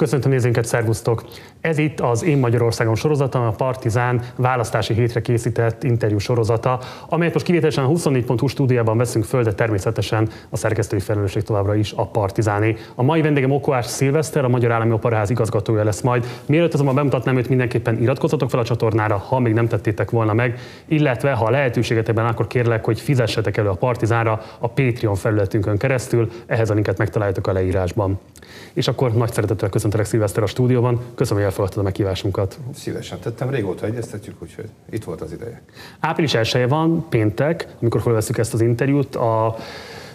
Köszöntöm nézőinket, szervusztok! Ez itt az Én Magyarországon sorozata, a Partizán választási hétre készített interjú sorozata, amelyet most kivételesen a 24.hu stúdiában veszünk föl, de természetesen a szerkesztői felelősség továbbra is a Partizáné. A mai vendégem Okóás Szilveszter, a Magyar Állami Operaház igazgatója lesz majd. Mielőtt azonban bemutatnám őt, mindenképpen iratkozzatok fel a csatornára, ha még nem tettétek volna meg, illetve ha lehetőségetekben, akkor kérlek, hogy fizessetek elő a Partizánra a Patreon felületünkön keresztül, ehhez a linket megtaláljátok a leírásban. És akkor nagy szeretettel köszöntelek Szilveszter a stúdióban. Köszönöm, hogy elfogadtad a meghívásunkat. Szívesen tettem, régóta egyeztetjük, úgyhogy itt volt az ideje. Április 1 van, péntek, amikor felveszünk ezt az interjút. A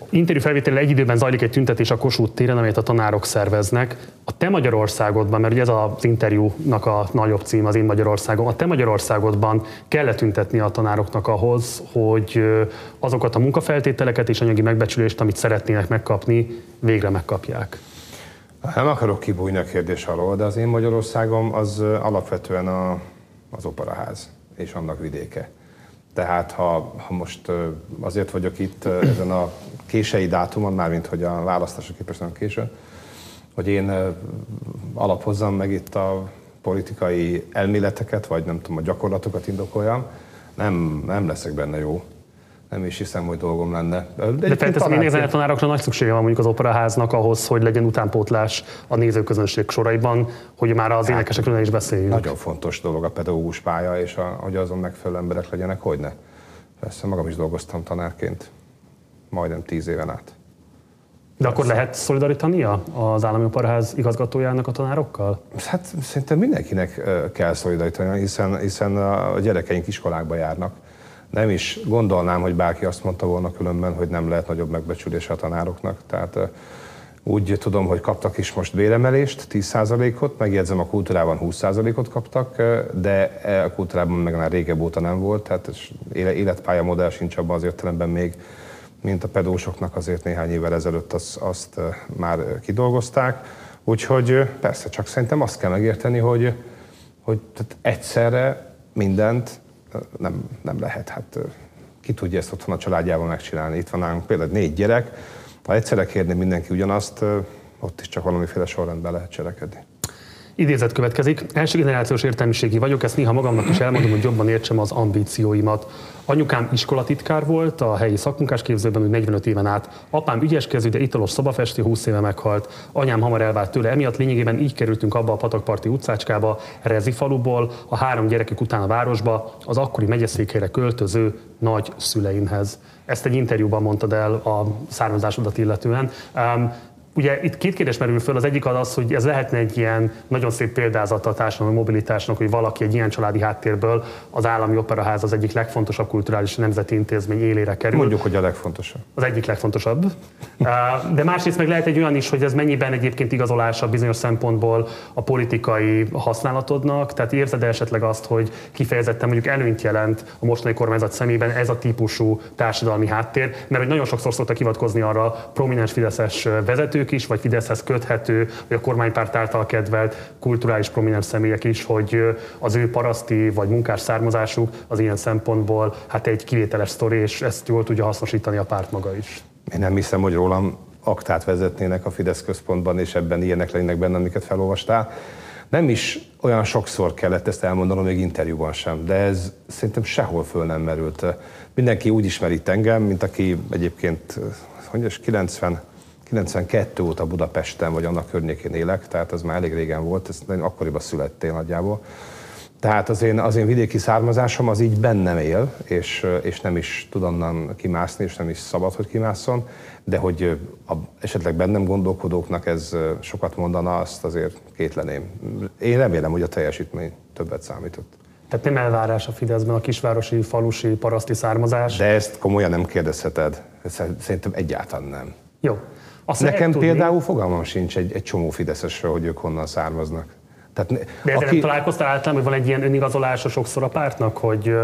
interjú felvétel egy időben zajlik egy tüntetés a Kossuth téren, amelyet a tanárok szerveznek. A te Magyarországodban, mert ugye ez az interjúnak a nagyobb cím, az én Magyarországon, a te Magyarországodban kell tüntetni a tanároknak ahhoz, hogy azokat a munkafeltételeket és anyagi megbecsülést, amit szeretnének megkapni, végre megkapják. Nem akarok kibújni a kérdés alól, de az én Magyarországom az alapvetően a, az operaház és annak vidéke. Tehát ha, ha most azért vagyok itt ezen a kései dátumon, mármint hogy a választásra képest nem késő, hogy én alapozzam meg itt a politikai elméleteket, vagy nem tudom, a gyakorlatokat indokoljam, nem, nem leszek benne jó nem is hiszem, hogy dolgom lenne. De, De felteszem, én a tanárokra nagy szüksége van mondjuk az operaháznak ahhoz, hogy legyen utánpótlás a nézőközönség soraiban, hogy már az hát, énekesekről is beszéljünk. Nagyon fontos dolog a pedagógus pálya, és a, hogy azon megfelelő emberek legyenek, hogy ne. Persze magam is dolgoztam tanárként, majdnem tíz éven át. De akkor lehet szolidarítania az állami operaház igazgatójának a tanárokkal? Hát szerintem mindenkinek kell szolidarítani, hiszen, hiszen a gyerekeink iskolákba járnak nem is gondolnám, hogy bárki azt mondta volna különben, hogy nem lehet nagyobb megbecsülése a tanároknak. Tehát úgy tudom, hogy kaptak is most béremelést, 10%-ot, megjegyzem a kultúrában 20%-ot kaptak, de a kultúrában meg már régebb óta nem volt, tehát életpálya modell sincs abban az értelemben még, mint a pedósoknak azért néhány évvel ezelőtt azt, azt már kidolgozták. Úgyhogy persze, csak szerintem azt kell megérteni, hogy, hogy tehát egyszerre mindent nem, nem lehet. Hát ki tudja ezt otthon a családjával megcsinálni. Itt van nálunk például négy gyerek, ha egyszerre kérni mindenki ugyanazt, ott is csak valamiféle sorrendben lehet cselekedni. Idézet következik. Első generációs értelmiségi vagyok, ezt néha magamnak is elmondom, hogy jobban értsem az ambícióimat. Anyukám iskolatitkár volt a helyi szakmunkásképzőben, úgy 45 éven át. Apám ügyeskező, de italos szobafestő, 20 éve meghalt. Anyám hamar elvált tőle, emiatt lényegében így kerültünk abba a patakparti utcácskába, Rezi faluból, a három gyerekük után a városba, az akkori megyeszékhelyre költöző nagy szüleimhez. Ezt egy interjúban mondtad el a származásodat illetően. Ugye itt két kérdés merül föl, az egyik az az, hogy ez lehetne egy ilyen nagyon szép példázata a társadalmi mobilitásnak, hogy valaki egy ilyen családi háttérből az állami operaház az egyik legfontosabb kulturális nemzeti intézmény élére kerül. Mondjuk, hogy a legfontosabb. Az egyik legfontosabb. De másrészt meg lehet egy olyan is, hogy ez mennyiben egyébként igazolása bizonyos szempontból a politikai használatodnak, tehát érzed -e esetleg azt, hogy kifejezetten mondjuk előnyt jelent a mostani kormányzat szemében ez a típusú társadalmi háttér, mert hogy nagyon sokszor szoktak hivatkozni arra prominens fideszes vezetők, ők is, vagy Fideszhez köthető, vagy a kormánypárt által kedvelt kulturális prominens személyek is, hogy az ő paraszti vagy munkás származásuk az ilyen szempontból hát egy kivételes sztori, és ezt jól tudja hasznosítani a párt maga is. Én nem hiszem, hogy rólam aktát vezetnének a Fidesz központban, és ebben ilyenek lennének benne, amiket felolvastál. Nem is olyan sokszor kellett ezt elmondanom, még interjúban sem, de ez szerintem sehol föl nem merült. Mindenki úgy ismeri engem, mint aki egyébként, hogy 90 92 óta Budapesten vagy annak környékén élek, tehát az már elég régen volt, ez akkoriban születtél nagyjából. Tehát az én, az én vidéki származásom az így bennem él, és, és nem is tud onnan kimászni, és nem is szabad, hogy kimásszon, de hogy a, esetleg bennem gondolkodóknak ez sokat mondana, azt azért kétleném. Én remélem, hogy a teljesítmény többet számított. Tehát nem elvárás a Fideszben a kisvárosi, falusi, paraszti származás? De ezt komolyan nem kérdezheted. Szerintem egyáltalán nem. Jó. Azt Nekem tudni, például fogalmam sincs egy, egy csomó Fideszesről, hogy ők honnan származnak. Tehát, De ezzel aki... nem találkoztál általában, hogy van egy ilyen önigazolása sokszor a pártnak, hogy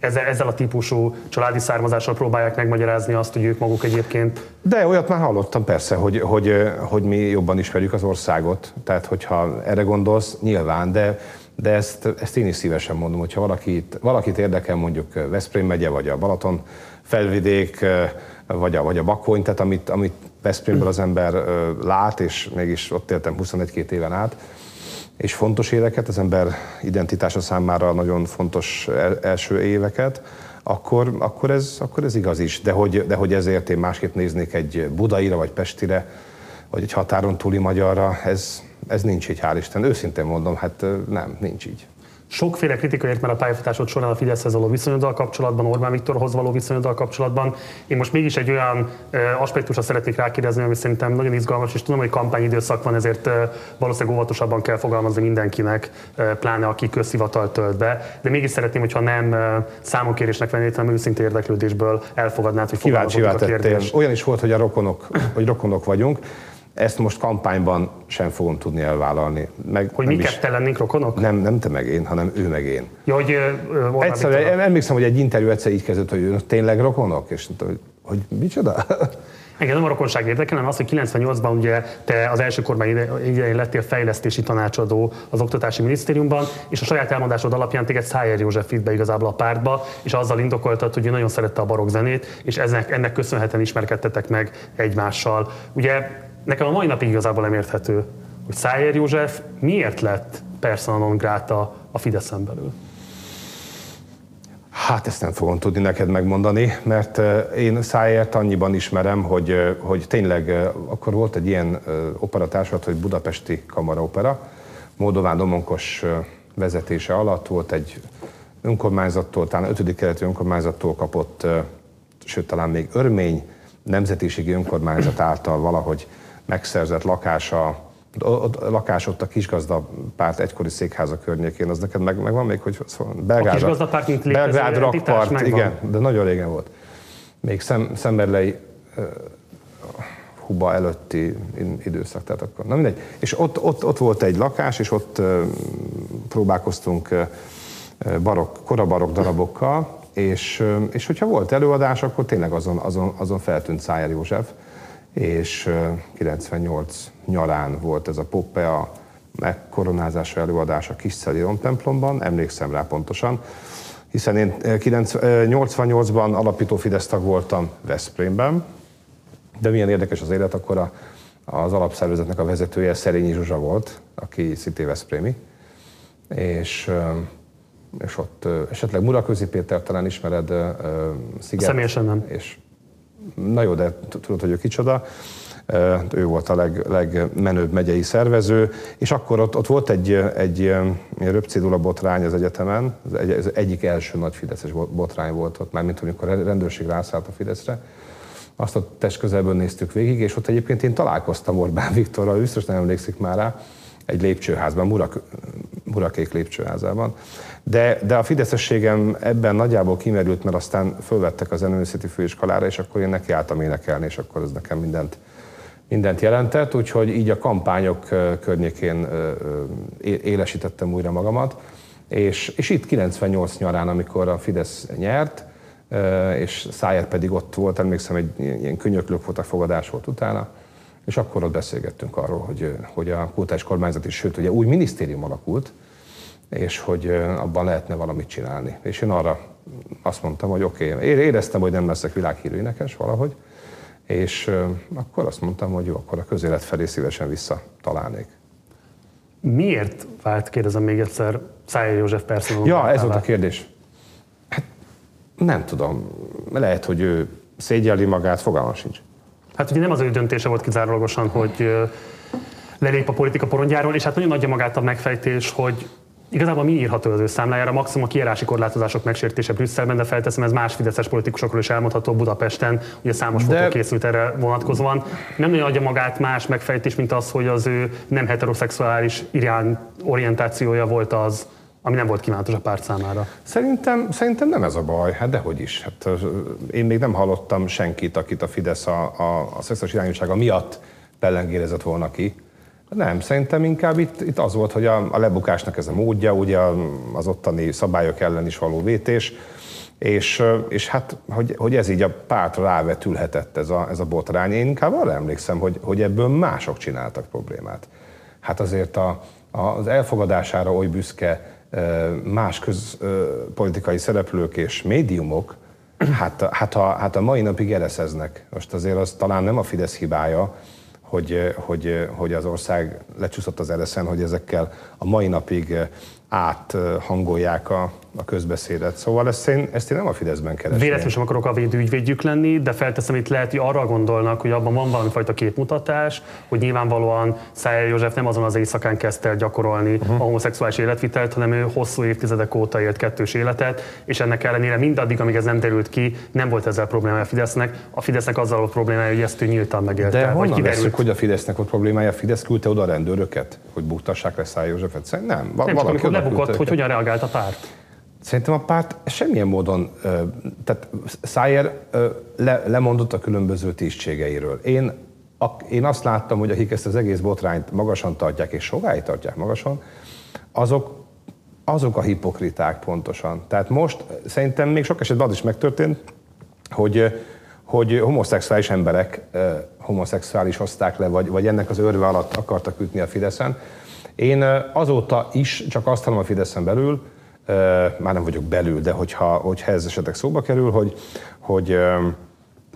ezzel, ezzel a típusú családi származással próbálják megmagyarázni azt, hogy ők maguk egyébként... De olyat már hallottam persze, hogy, hogy, hogy mi jobban ismerjük az országot, tehát hogyha erre gondolsz, nyilván, de, de ezt, ezt én is szívesen mondom, hogyha valakit, valakit érdekel mondjuk Veszprém megye, vagy a Balaton felvidék, vagy a, vagy a Bakony, tehát amit, amit Veszprémből az ember lát, és mégis ott éltem 21-2 éven át, és fontos éveket, az ember identitása számára nagyon fontos első éveket, akkor, akkor, ez, akkor ez igaz is. De hogy, de hogy ezért én másképp néznék egy budaira, vagy pestire, vagy egy határon túli magyarra, ez, ez nincs így, hál' Isten. Őszintén mondom, hát nem, nincs így. Sokféle kritika ért már a pályafutásod során a Fideszhez való viszonyoddal kapcsolatban, Orbán Viktorhoz való viszonyoddal kapcsolatban. Én most mégis egy olyan aspektusra szeretnék rákérdezni, ami szerintem nagyon izgalmas, és tudom, hogy kampányidőszak van, ezért valószínűleg óvatosabban kell fogalmazni mindenkinek, pláne aki közhivatal tölt be. De mégis szeretném, hogyha nem számonkérésnek vennéd, hanem őszinte érdeklődésből elfogadnád, hogy Kíváncsi a kérdés. Olyan is volt, hogy a rokonok, hogy rokonok vagyunk. Ezt most kampányban sem fogom tudni elvállalni. Meg hogy mi ketten lennénk rokonok? Nem, nem te meg én, hanem ő meg én. Ja, hogy, uh, Egyszer, emlékszem, hogy egy interjú egyszer így kezdett, hogy tényleg rokonok, és hogy, hogy micsoda? Engem nem a rokonság érdekel, hanem az, hogy 98-ban ugye te az első kormány idején lettél fejlesztési tanácsadó az Oktatási Minisztériumban, és a saját elmondásod alapján téged Szájer József vitt be igazából a pártba, és azzal indokoltad, hogy ő nagyon szerette a barokk zenét, és ennek, ennek köszönhetően ismerkedtetek meg egymással. Ugye nekem a mai napig igazából nem érthető, hogy Szájer József miért lett persona non grata a Fideszen belül. Hát ezt nem fogom tudni neked megmondani, mert én Szájert annyiban ismerem, hogy, hogy tényleg akkor volt egy ilyen operatársat, hogy Budapesti Kamaraopera, Módován Domonkos vezetése alatt volt egy önkormányzattól, talán 5. keleti önkormányzattól kapott, sőt talán még örmény nemzetiségi önkormányzat által valahogy megszerzett lakása, ott, lakás ott a kisgazda párt egykori székháza környékén, az neked meg, megvan még, hogy szóval Belgrád, a kisgazda párt, mint Belgrád rakpart, igen, de nagyon régen volt. Még szem, Szemberlei Huba előtti időszak, tehát akkor, na mindegy. És ott, ott, ott volt egy lakás, és ott próbálkoztunk barok, korabarok darabokkal, és, és hogyha volt előadás, akkor tényleg azon, azon, azon feltűnt Szájer József, és 98 nyarán volt ez a Poppea megkoronázása előadás a Kis templomban, emlékszem rá pontosan, hiszen én 88-ban alapító Fidesz tag voltam Veszprémben, de milyen érdekes az élet, akkor a, az alapszervezetnek a vezetője Szerényi Zsuzsa volt, aki szintén Veszprémi, és, és ott esetleg Muraközi Péter talán ismered, Sziget. Személyesen nem. És na jó, de tudod, hogy ő kicsoda, ő volt a leg, legmenőbb megyei szervező, és akkor ott, ott volt egy, egy röpcédula botrány az egyetemen, az egy, az egyik első nagy fideszes botrány volt ott, mármint amikor a rendőrség rászállt a Fideszre. Azt a test közelből néztük végig, és ott egyébként én találkoztam Orbán Viktorral, biztos nem emlékszik már rá, egy lépcsőházban, Murak, Murakék lépcsőházában. De, de a fideszességem ebben nagyjából kimerült, mert aztán fölvettek az Zenőszeti főiskolára, és akkor én nekiálltam énekelni, és akkor ez nekem mindent, mindent jelentett, úgyhogy így a kampányok környékén élesítettem újra magamat. És, és itt 98 nyarán, amikor a Fidesz nyert, és Szájer pedig ott volt, emlékszem, egy ilyen könyöklők volt a fogadás volt utána, és akkor ott beszélgettünk arról, hogy, hogy a kultúrás kormányzat is, sőt, ugye új minisztérium alakult, és hogy abban lehetne valamit csinálni. És én arra azt mondtam, hogy oké, okay, éreztem, hogy nem leszek világhírű énekes valahogy, és akkor azt mondtam, hogy jó, akkor a közélet felé szívesen visszatalálnék. Miért vált, kérdezem még egyszer, Szájer József personal? Ja, ez volt a kérdés. Hát, nem tudom. Lehet, hogy ő szégyelli magát, fogalma sincs. Hát ugye nem az ő döntése volt kizárólagosan, hogy lelép a politika porondjáról, és hát nagyon adja magát a megfejtés, hogy Igazából mi írható az ő számlájára? Maximum a kiírási korlátozások megsértése Brüsszelben, de felteszem, ez más fideszes politikusokról is elmondható Budapesten, ugye számos de... fotó készült erre vonatkozóan. Nem nagyon adja magát más megfejtés, mint az, hogy az ő nem heteroszexuális irány orientációja volt az, ami nem volt kívánatos a párt számára. Szerintem, szerintem nem ez a baj, hát dehogy is. Hát, én még nem hallottam senkit, akit a Fidesz a, a, a szexuális irányúsága miatt pellengérezett volna ki. Nem, szerintem inkább itt, itt az volt, hogy a, a lebukásnak ez a módja, ugye az ottani szabályok ellen is való vétés, és, és hát, hogy, hogy ez így a pártra rávetülhetett ez a, ez a botrány. Én inkább arra emlékszem, hogy, hogy ebből mások csináltak problémát. Hát azért a, a, az elfogadására oly büszke más közpolitikai szereplők és médiumok Hát, hát, a, hát a mai napig ereszeznek. Most azért az talán nem a Fidesz hibája, hogy, hogy, hogy az ország lecsúszott az ereszen, hogy ezekkel a mai napig áthangolják a, a közbeszédet. Szóval ezt én, ezt én nem a Fideszben keresem. Véletlenül sem akarok a védőügyvédjük lenni, de felteszem, itt lehet, hogy arra gondolnak, hogy abban van valami fajta képmutatás, hogy nyilvánvalóan Szája József nem azon az éjszakán kezdte el gyakorolni uh-huh. a homoszexuális életvitelt, hanem ő hosszú évtizedek óta élt kettős életet, és ennek ellenére mindaddig, amíg ez nem derült ki, nem volt ezzel problémája a Fidesznek. A Fidesznek azzal volt problémája, hogy ezt ő nyíltan megélte. De honnan veszük, hogy a Fidesznek volt problémája? A Fidesz küldte oda a rendőröket, hogy buktassák le Szája Józsefet? Nem, nem csak amikor lebukott, hogy hogyan reagált a párt. Szerintem a párt semmilyen módon, tehát Szájer le, lemondott a különböző tisztségeiről. Én, én azt láttam, hogy akik ezt az egész botrányt magasan tartják, és sokáig tartják magasan, azok, azok a hipokriták pontosan. Tehát most szerintem még sok esetben az is megtörtént, hogy, hogy homoszexuális emberek homoszexuális hozták le, vagy, vagy ennek az örve alatt akartak ütni a Fideszen. Én azóta is csak azt hallom a Fideszen belül, már nem vagyok belül, de hogyha, hogyha ez esetleg szóba kerül, hogy, hogy,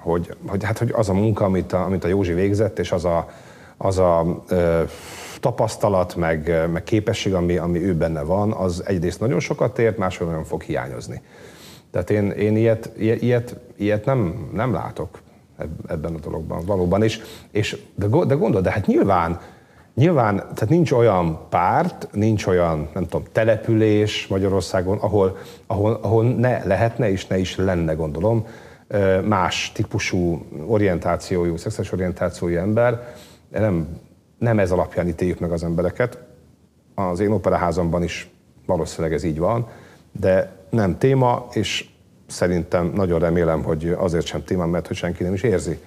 hogy, hogy, hát, hogy az a munka, amit a, amit a Józsi végzett, és az a, az a ö, tapasztalat, meg, meg képesség, ami, ami ő benne van, az egyrészt nagyon sokat ért, másról nagyon fog hiányozni. Tehát én, én ilyet, ilyet, ilyet nem, nem látok ebben a dologban valóban. És, és de, de gondol, de hát nyilván Nyilván, tehát nincs olyan párt, nincs olyan, nem tudom, település Magyarországon, ahol, ahol, ahol ne lehetne és ne is lenne, gondolom, más típusú orientációjú, szexuális orientációjú ember. Nem, nem ez alapján ítéljük meg az embereket. Az én operaházamban is valószínűleg ez így van, de nem téma, és szerintem nagyon remélem, hogy azért sem téma, mert hogy senki nem is érzi,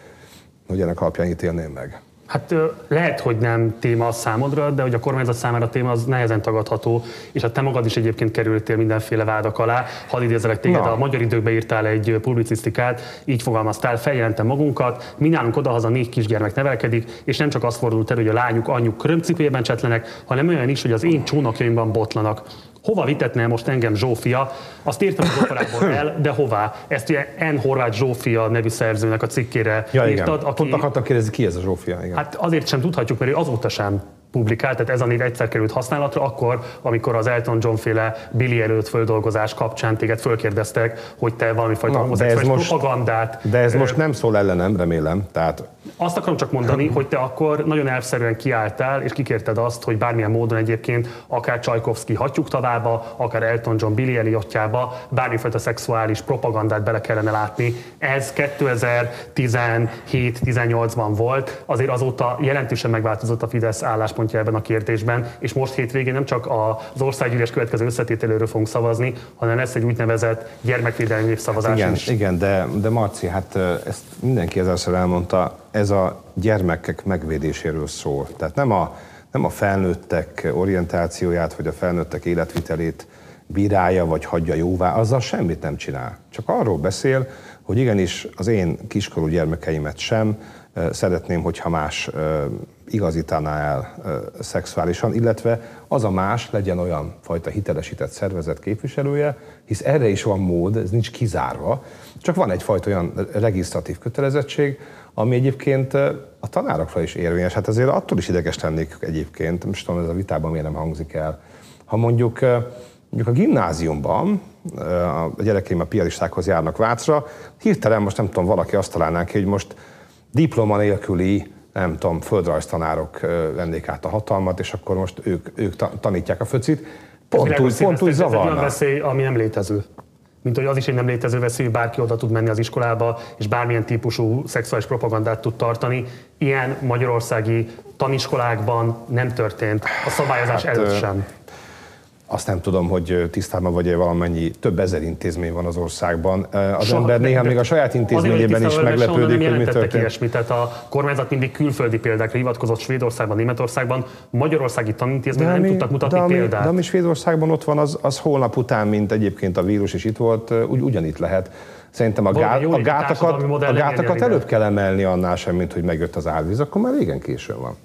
hogy ennek alapján ítélném meg. Hát lehet, hogy nem téma a számodra, de hogy a kormányzat számára a téma az nehezen tagadható, és hát te magad is egyébként kerültél mindenféle vádak alá. Hadd idézelek téged, Na. a magyar időkbe írtál egy publicisztikát, így fogalmaztál, feljelentem magunkat, mi nálunk odahaza négy kisgyermek nevelkedik, és nem csak az fordult elő, hogy a lányuk anyjuk körömcipőjében csetlenek, hanem olyan is, hogy az én csónakjaimban botlanak hova vitetne most engem Zsófia, azt írtam az operából el, de hová? Ezt ugye N. Horváth Zsófia nevű szerzőnek a cikkére ja, írtad. Igen. Aki, Pont akartam kérdezni, ki ez a Zsófia? Igen. Hát azért sem tudhatjuk, mert ő azóta sem publikált, tehát ez a név egyszer került használatra, akkor, amikor az Elton John féle Billy előtt földolgozás kapcsán téged fölkérdeztek, hogy te valami fajta homoszexuális propagandát... De ez most nem szól ellenem, remélem. Tehát... Azt akarom csak mondani, hogy te akkor nagyon elszerűen kiálltál, és kikérted azt, hogy bármilyen módon egyébként akár Csajkovszki hatjuk tavába, akár Elton John Billy Elliotjába, bármifajta szexuális propagandát bele kellene látni. Ez 2017-18-ban volt, azért azóta jelentősen megváltozott a Fidesz álláspont álláspontja ebben a kérdésben, és most hétvégén nem csak az országgyűlés következő összetételéről fogunk szavazni, hanem lesz egy úgynevezett gyermekvédelmi népszavazás igen, is. Igen, de, de Marci, hát ezt mindenki ezerszer elmondta, ez a gyermekek megvédéséről szól. Tehát nem a, nem a felnőttek orientációját, vagy a felnőttek életvitelét bírálja, vagy hagyja jóvá, azzal semmit nem csinál. Csak arról beszél, hogy igenis az én kiskorú gyermekeimet sem szeretném, hogyha más igazítaná el szexuálisan, illetve az a más legyen olyan fajta hitelesített szervezet képviselője, hisz erre is van mód, ez nincs kizárva, csak van egyfajta olyan regisztratív kötelezettség, ami egyébként a tanárokra is érvényes. Hát azért attól is ideges lennék egyébként, most tudom, ez a vitában miért nem hangzik el. Ha mondjuk, mondjuk a gimnáziumban a gyerekeim a piaristákhoz járnak Vácra, hirtelen most nem tudom, valaki azt találnánk ki, hogy most diploma nélküli nem tudom, földrajztanárok vennék át a hatalmat, és akkor most ők, ők tanítják a föcit. Pont úgy, pont úgy zavarna. Ez egy olyan veszély, ami nem létező. Mint hogy az is egy nem létező veszély, hogy bárki oda tud menni az iskolába, és bármilyen típusú szexuális propagandát tud tartani. Ilyen magyarországi taniskolákban nem történt, a szabályozás hát, előtt sem. Azt nem tudom, hogy tisztában vagy-e valamennyi, több ezer intézmény van az országban. Az Soha, ember néha még a saját intézményében is meglepődik, hogy mi történt. Ilyesmi. Tehát a kormányzat mindig külföldi példákra hivatkozott Svédországban, Németországban, magyarországi tanintézményben nem tudtak mutatni de ami, példát. De ami Svédországban ott van, az, az holnap után, mint egyébként a vírus is itt volt, úgy, ugyanitt lehet. Szerintem a, gát, a gátakat, a gátakat előbb kell emelni annál sem, mint hogy megjött az árvíz, akkor már régen későn van.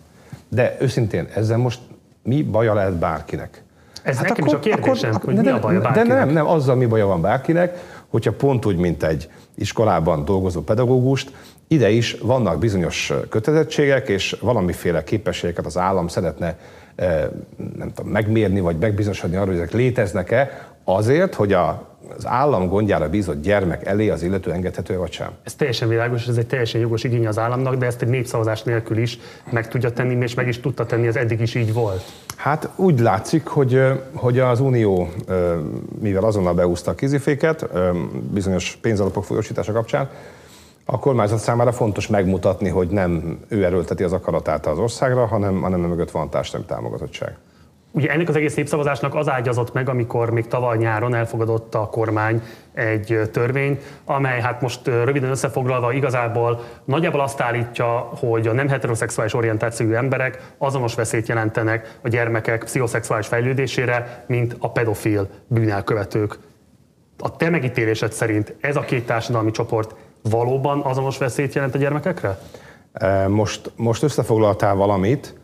De őszintén, ezzel most mi baja lehet bárkinek? Ez hát nekem akkor, is a kérdésem, akkor, hogy de mi a baja bárkinek? De nem, nem, azzal mi baja van bárkinek, hogyha pont úgy, mint egy iskolában dolgozó pedagógust, ide is vannak bizonyos kötelezettségek, és valamiféle képességeket az állam szeretne nem tudom, megmérni, vagy megbizonyosodni arról, hogy ezek léteznek-e, azért, hogy a az állam gondjára bízott gyermek elé az illető engedhető vagy sem? Ez teljesen világos, ez egy teljesen jogos igény az államnak, de ezt egy népszavazás nélkül is meg tudja tenni, és meg is tudta tenni, ez eddig is így volt. Hát úgy látszik, hogy, hogy az Unió, mivel azonnal beúzta a kéziféket, bizonyos pénzalapok folyosítása kapcsán, a kormányzat számára fontos megmutatni, hogy nem ő erőlteti az akaratát az országra, hanem, hanem mögött van társadalmi támogatottság. Ugye ennek az egész népszavazásnak az ágyazott meg, amikor még tavaly nyáron elfogadott a kormány egy törvény, amely hát most röviden összefoglalva igazából nagyjából azt állítja, hogy a nem heteroszexuális orientációjú emberek azonos veszélyt jelentenek a gyermekek pszichoszexuális fejlődésére, mint a pedofil bűnelkövetők. A te megítélésed szerint ez a két társadalmi csoport valóban azonos veszélyt jelent a gyermekekre? Most, most összefoglaltál valamit,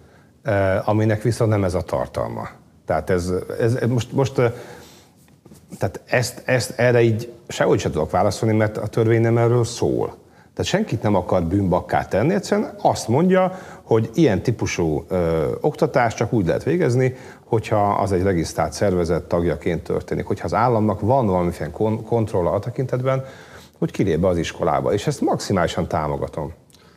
aminek viszont nem ez a tartalma. Tehát ez, ez most, most tehát ezt, ezt erre így sehogy sem tudok válaszolni, mert a törvény nem erről szól. Tehát senkit nem akar bűnbakká tenni, egyszerűen azt mondja, hogy ilyen típusú ö, oktatást csak úgy lehet végezni, hogyha az egy regisztrált szervezet tagjaként történik, hogyha az államnak van valamiféle kon- kontrolla a tekintetben, hogy kilép be az iskolába. És ezt maximálisan támogatom.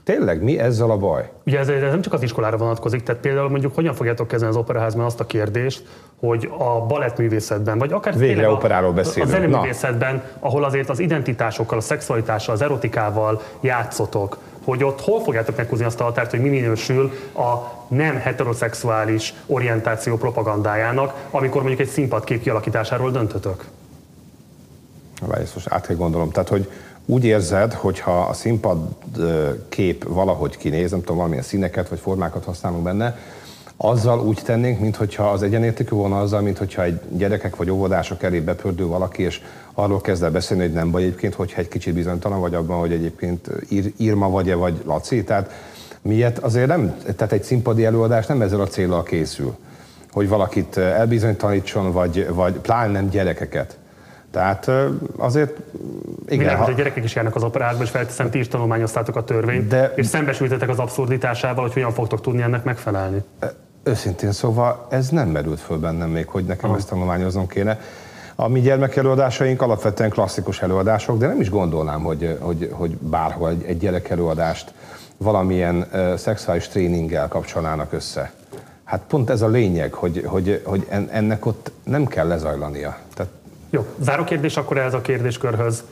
Tényleg, mi ezzel a baj? Ugye ez, ez nem csak az iskolára vonatkozik, tehát például mondjuk hogyan fogjátok kezelni az operaházban azt a kérdést, hogy a balettművészetben, vagy akár Végre operáról beszélünk. A zeneművészetben, ahol azért az identitásokkal, a szexualitással, az erotikával játszotok, hogy ott hol fogjátok meghúzni azt a határt, hogy mi minősül a nem heteroszexuális orientáció propagandájának, amikor mondjuk egy színpadkép kialakításáról döntötök? Várj, ezt most át kell gondolom. Tehát, hogy úgy érzed, hogyha a színpad kép valahogy kinéz, nem tudom, valamilyen színeket vagy formákat használunk benne, azzal úgy tennénk, mintha az egyenértékű volna azzal, mintha egy gyerekek vagy óvodások elé bepördül valaki, és arról kezd el beszélni, hogy nem baj egyébként, hogyha egy kicsit bizonytalan vagy abban, hogy egyébként ír, Irma vagy-e, vagy Laci. Tehát miért azért nem, tehát egy színpadi előadás nem ezzel a célral készül, hogy valakit elbizonytalanítson, vagy, vagy pláne nem gyerekeket. Tehát azért igen. Világos, ha... a gyerekek is járnak az operákba, és felteszem, ti is tanulmányoztátok a törvényt, de... és szembesültetek az abszurditásával, hogy hogyan fogtok tudni ennek megfelelni. Őszintén szóval ez nem merült föl bennem még, hogy nekem Aha. ezt tanulmányoznom kéne. A mi gyermekelőadásaink alapvetően klasszikus előadások, de nem is gondolnám, hogy, hogy, hogy bárhol egy, egy gyerek előadást valamilyen uh, szexuális tréninggel kapcsolnának össze. Hát pont ez a lényeg, hogy, hogy, hogy ennek ott nem kell lezajlania. Tehát jó, záró kérdés akkor ez a kérdéskörhöz.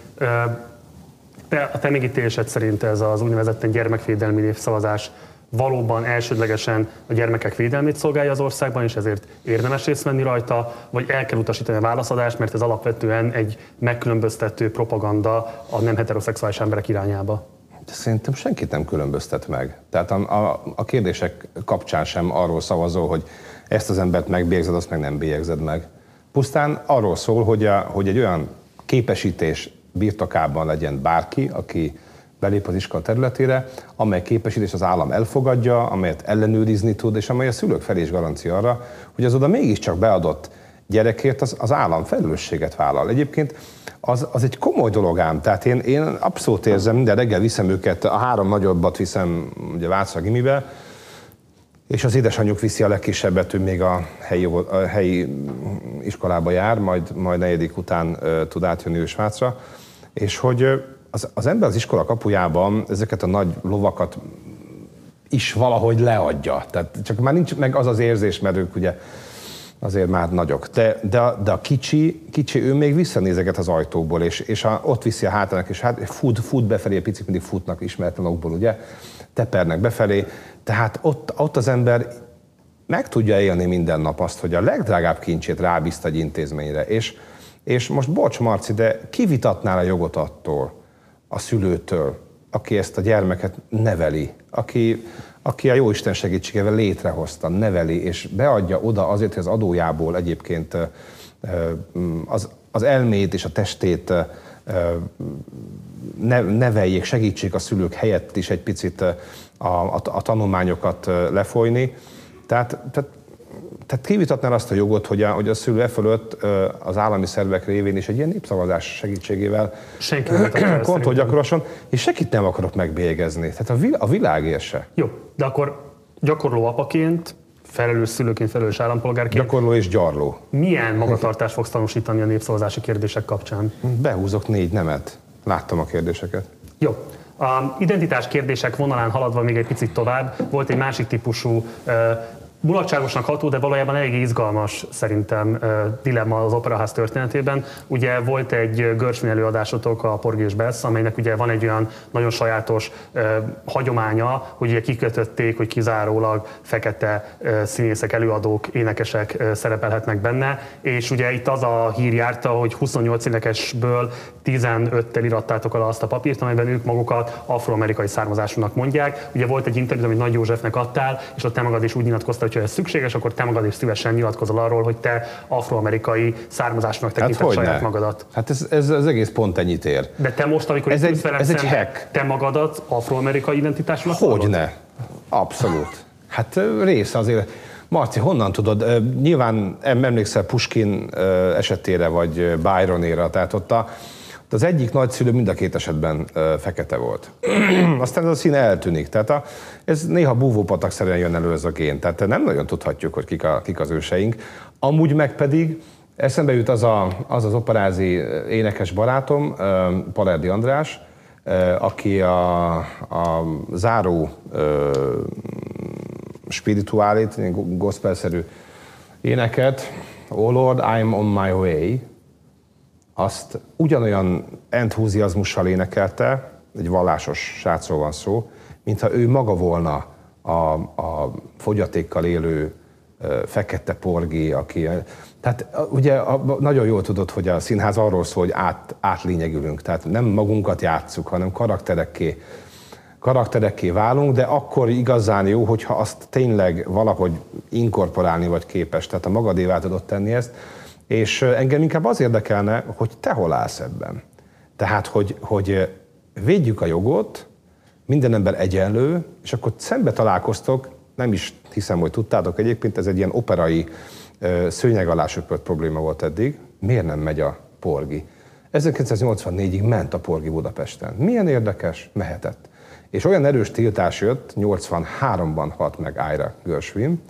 Te, a te megítélésed szerint ez az úgynevezett gyermekvédelmi névszavazás valóban elsődlegesen a gyermekek védelmét szolgálja az országban, és ezért érdemes részt venni rajta, vagy el kell utasítani a válaszadást, mert ez alapvetően egy megkülönböztető propaganda a nem heteroszexuális emberek irányába? De szerintem senkit nem különböztet meg. Tehát a, a, a kérdések kapcsán sem arról szavazol, hogy ezt az embert megbélyegzed, azt meg nem bélyegzed meg. Pusztán arról szól, hogy, a, hogy egy olyan képesítés birtokában legyen bárki, aki belép az iskola területére, amely képesítés az állam elfogadja, amelyet ellenőrizni tud, és amely a szülők felé is garancia arra, hogy az oda mégiscsak beadott gyerekért az, az állam felelősséget vállal. Egyébként az, az egy komoly dolog ám. Tehát én, én abszolút érzem, minden reggel viszem őket, a három nagyobbat viszem ugye Vácsa Gimibe, és az édesanyjuk viszi a legkisebbet, ő még a helyi, a helyi iskolába jár, majd, majd negyedik után uh, tud átjönni ő Svájcra, és hogy az, az ember az iskola kapujában ezeket a nagy lovakat is valahogy leadja. Tehát csak már nincs meg az az érzés, mert ők ugye azért már nagyok. De, de, de a kicsi, kicsi, ő még visszanézeget az ajtóból, és, és a, ott viszi a hátának, és hát fut, fut befelé, a picik mindig futnak ismeretlen okból, ugye? Tepernek befelé, tehát ott, ott az ember meg tudja élni minden nap azt, hogy a legdrágább kincsét rábízta egy intézményre. És, és most bocs, Marci, de kivitatnál a jogot attól, a szülőtől, aki ezt a gyermeket neveli, aki, aki a Jóisten segítségével létrehozta, neveli, és beadja oda azért, hogy az adójából egyébként az, az elmét és a testét neveljék, segítsék a szülők helyett is egy picit a, a, a tanulmányokat lefolyni. Tehát, tehát tehát kivitatnál azt a jogot, hogy a, hogy a szülő e fölött az állami szervek révén is egy ilyen népszavazás segítségével kontroll gyakorolson, és senkit nem akarok megbélyegezni. Tehát a, vil, a világ érse. Jó, de akkor gyakorló apaként, felelős szülőként, felelős állampolgárként. Gyakorló és gyarló. Milyen magatartást fogsz tanúsítani a népszavazási kérdések kapcsán? Behúzok négy nemet. Láttam a kérdéseket. Jó. A identitás kérdések vonalán haladva még egy picit tovább, volt egy másik típusú mulatságosnak ható, de valójában elég izgalmas szerintem dilemma az operaház történetében. Ugye volt egy Görsvin előadásotok, a Porgés Besz, amelynek ugye van egy olyan nagyon sajátos hagyománya, hogy ugye kikötötték, hogy kizárólag fekete színészek, előadók, énekesek szerepelhetnek benne, és ugye itt az a hír járta, hogy 28 énekesből 15-tel irattátok alá azt a papírt, amelyben ők magukat afroamerikai származásúnak mondják. Ugye volt egy interjú, amit Nagy Józsefnek adtál, és ott te magad is úgy nyilatkoztál, hogyha ez szükséges, akkor te magad is szívesen nyilatkozol arról, hogy te afroamerikai származásnak tekinted hát saját ne? magadat. Hát ez, ez, az egész pont ennyit ér. De te most, amikor ez egy, ez egy hack. te magadat afroamerikai identitásnak Hogy ne? Abszolút. Hát része azért. Marci, honnan tudod? Nyilván emlékszel Puskin esetére, vagy Byronéra, tehát ott a, az egyik nagyszülő mind a két esetben ö, fekete volt. Aztán ez a szín eltűnik. Tehát a, ez néha búvópatak szerűen jön elő ez a gén. Tehát nem nagyon tudhatjuk, hogy kik, a, kik az őseink. Amúgy meg pedig eszembe jut az a, az, az operázi énekes barátom, Palerdi András, aki a, a záró spirituálit, gospelszerű éneket, Oh Lord, I'm on my way, azt ugyanolyan enthuziazmussal énekelte, egy vallásos srácról van szó, mintha ő maga volna a, a fogyatékkal élő fekete porgé, aki... Tehát ugye a, nagyon jól tudod, hogy a színház arról szól, hogy át, átlényegülünk, tehát nem magunkat játsszuk, hanem karakterekké, karakterekké válunk, de akkor igazán jó, hogyha azt tényleg valahogy inkorporálni vagy képes, tehát a magadévá tudod tenni ezt, és engem inkább az érdekelne, hogy te hol állsz ebben. Tehát, hogy, hogy védjük a jogot, minden ember egyenlő, és akkor szembe találkoztok, nem is hiszem, hogy tudtátok egyébként, ez egy ilyen operai szőnyeg alá probléma volt eddig. Miért nem megy a porgi? 1984-ig ment a porgi Budapesten. Milyen érdekes, mehetett. És olyan erős tiltás jött, 83-ban halt meg Ira Gershwin,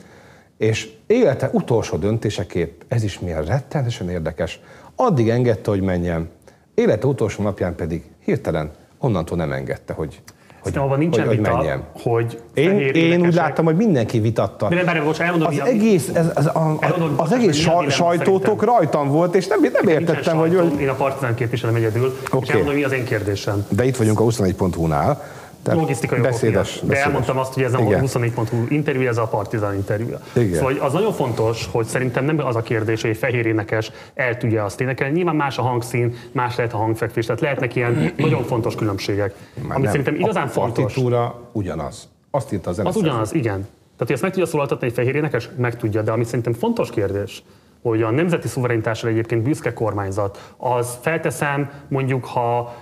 és élete utolsó döntéseképp, ez is milyen rettenetesen érdekes, addig engedte, hogy menjen, élete utolsó napján pedig hirtelen onnantól nem engedte, hogy hogy, abban nincsen hogy, vita, menjem. hogy én, én úgy láttam, hogy mindenki vitatta. De nem, most elmondom, az, egész, ez, ez, a, elmondom, az egész saj, sajtótok rajtam volt, és nem, nem értettem, hogy... Én a Partizán képviselem egyedül, okay. és elmondom, mi az én kérdésem. De itt vagyunk a 21.hu-nál. Tehát logisztikai beszédes, okok De elmondtam azt, hogy ez nem a 24.hu interjú, ez a Partizan interjú. Szóval az nagyon fontos, hogy szerintem nem az a kérdés, hogy egy fehér énekes el tudja azt énekelni. Nyilván más a hangszín, más lehet a hangfekvés, tehát lehetnek ilyen nagyon fontos különbségek. Már ami nem. szerintem igazán a fontos. Partitúra ugyanaz. Azt írta az Az ugyanaz, igen. Tehát, hogy ezt meg tudja szólaltatni egy fehér énekes, meg tudja, de ami szerintem fontos kérdés, hogy a nemzeti szuverenitásra egyébként büszke kormányzat, az felteszem mondjuk, ha